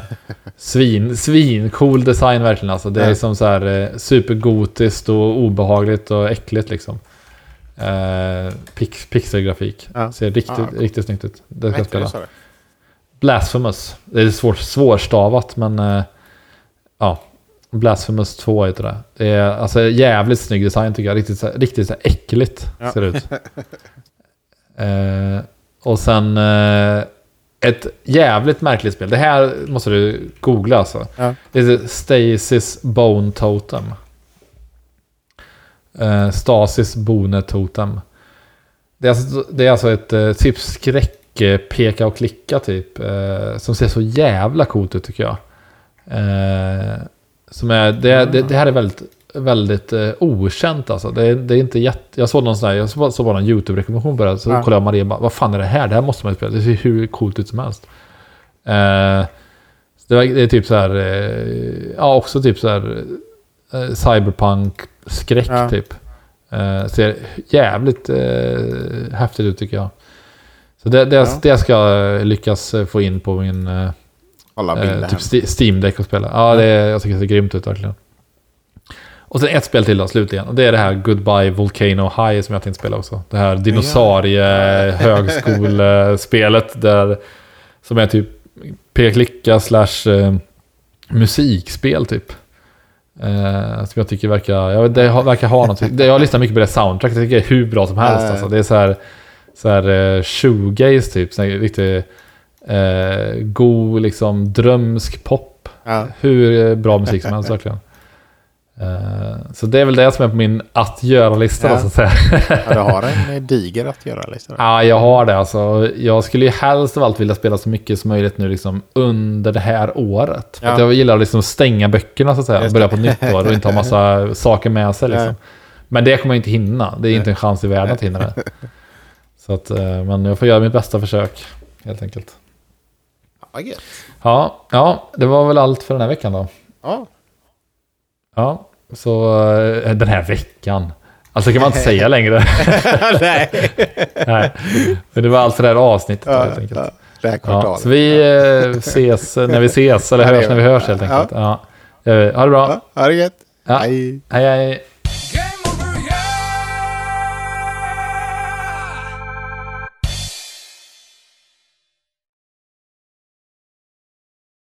svin, svin cool design verkligen alltså. Det är Ja. liksom så här eh, supergotiskt och obehagligt och äckligt liksom. Eh, pix, pixelgrafik. Ja. Ser riktigt, Ja. riktigt snyggt ut. Det ska jag spela. det? Blasphemous. Det är svår, svårstavat men eh, ja. Blasphemous 2 heter det. Det är alltså jävligt snygg design tycker jag. Riktigt, riktigt så här äckligt Ja. ser det ut. eh, och sen eh, ett jävligt märkligt spel. Det här måste du googla alltså. Ja. Det heter Stasis Bone Totem. Eh, Stasis Bone Totem. Det är alltså, det är alltså ett eh, typ skräck, eh, peka och klicka typ. Eh, som ser så jävla coolt ut tycker jag. Eh, som är, det, det, det här är väldigt, väldigt eh, okänt alltså. Det, är- det är inte jätte... Jag såg någon sån här, jag såg såg bara en YouTube-rekommendation på det. Så Ja. kollade jag Maria bara, vad fan är det här? Det här måste man ju spela. Det ser hur coolt ut som helst. Eh, det, var, det är typ så här, eh, ja också typ så här eh, cyberpunk-skräck Ja. typ. Eh, ser jävligt eh, häftigt ut tycker jag. Så det, det, Ja. det ska jag lyckas eh, få in på min Alla bilder typ Sti- Steam-däck och spela. Ja, det, jag tycker det ser grymt ut verkligen. Och sen ett spel till då, slutligen. Och det är det här Goodbye Volcano High som jag tänkte spela också. Det här dinosaurie-högskolespelet där... Som är typ peka-klicka slash eh, musikspel typ. Eh, som jag tycker verkar... Jag vet, det verkar ha något. Det, jag har lyssnat mycket på det soundtracket. Jag tycker det är hur bra som helst. Alltså. Det är så här... Så här eh, shoegaze typ. Så här, riktigt eh, god liksom drömsk pop. Ja. Hur eh, bra musik som helst verkligen. Eh, så det är väl det som är på min att göra-lista Ja. så att säga. ja, du har en eh, diger att göra lista. Ja, jag har det alltså. Jag skulle ju helst av allt vilja spela så mycket som möjligt nu liksom under det här året. Ja. jag gillar att liksom stänga böckerna så att säga. Och börja på nytt år och inte ha massa saker med sig liksom. Men det kommer jag inte hinna. Det är inte en chans i världen att hinna det. Så att, eh, men jag får göra mitt bästa försök. Helt enkelt. Ja, ja, det var väl allt för den här veckan då. Ja. Ja, så eh, den här veckan. Alltså kan man inte säga längre. Nej. Nej. Men det var allt för det här avsnittet Ja, helt enkelt. ja. Det här Ja, kvartalet. så vi eh, ses när vi ses, eller Ja, hörs när vi vi. hörs helt enkelt. Ja. Eh, Ha det bra. Ja, ha det gött. Ja. Hej. Hej hej.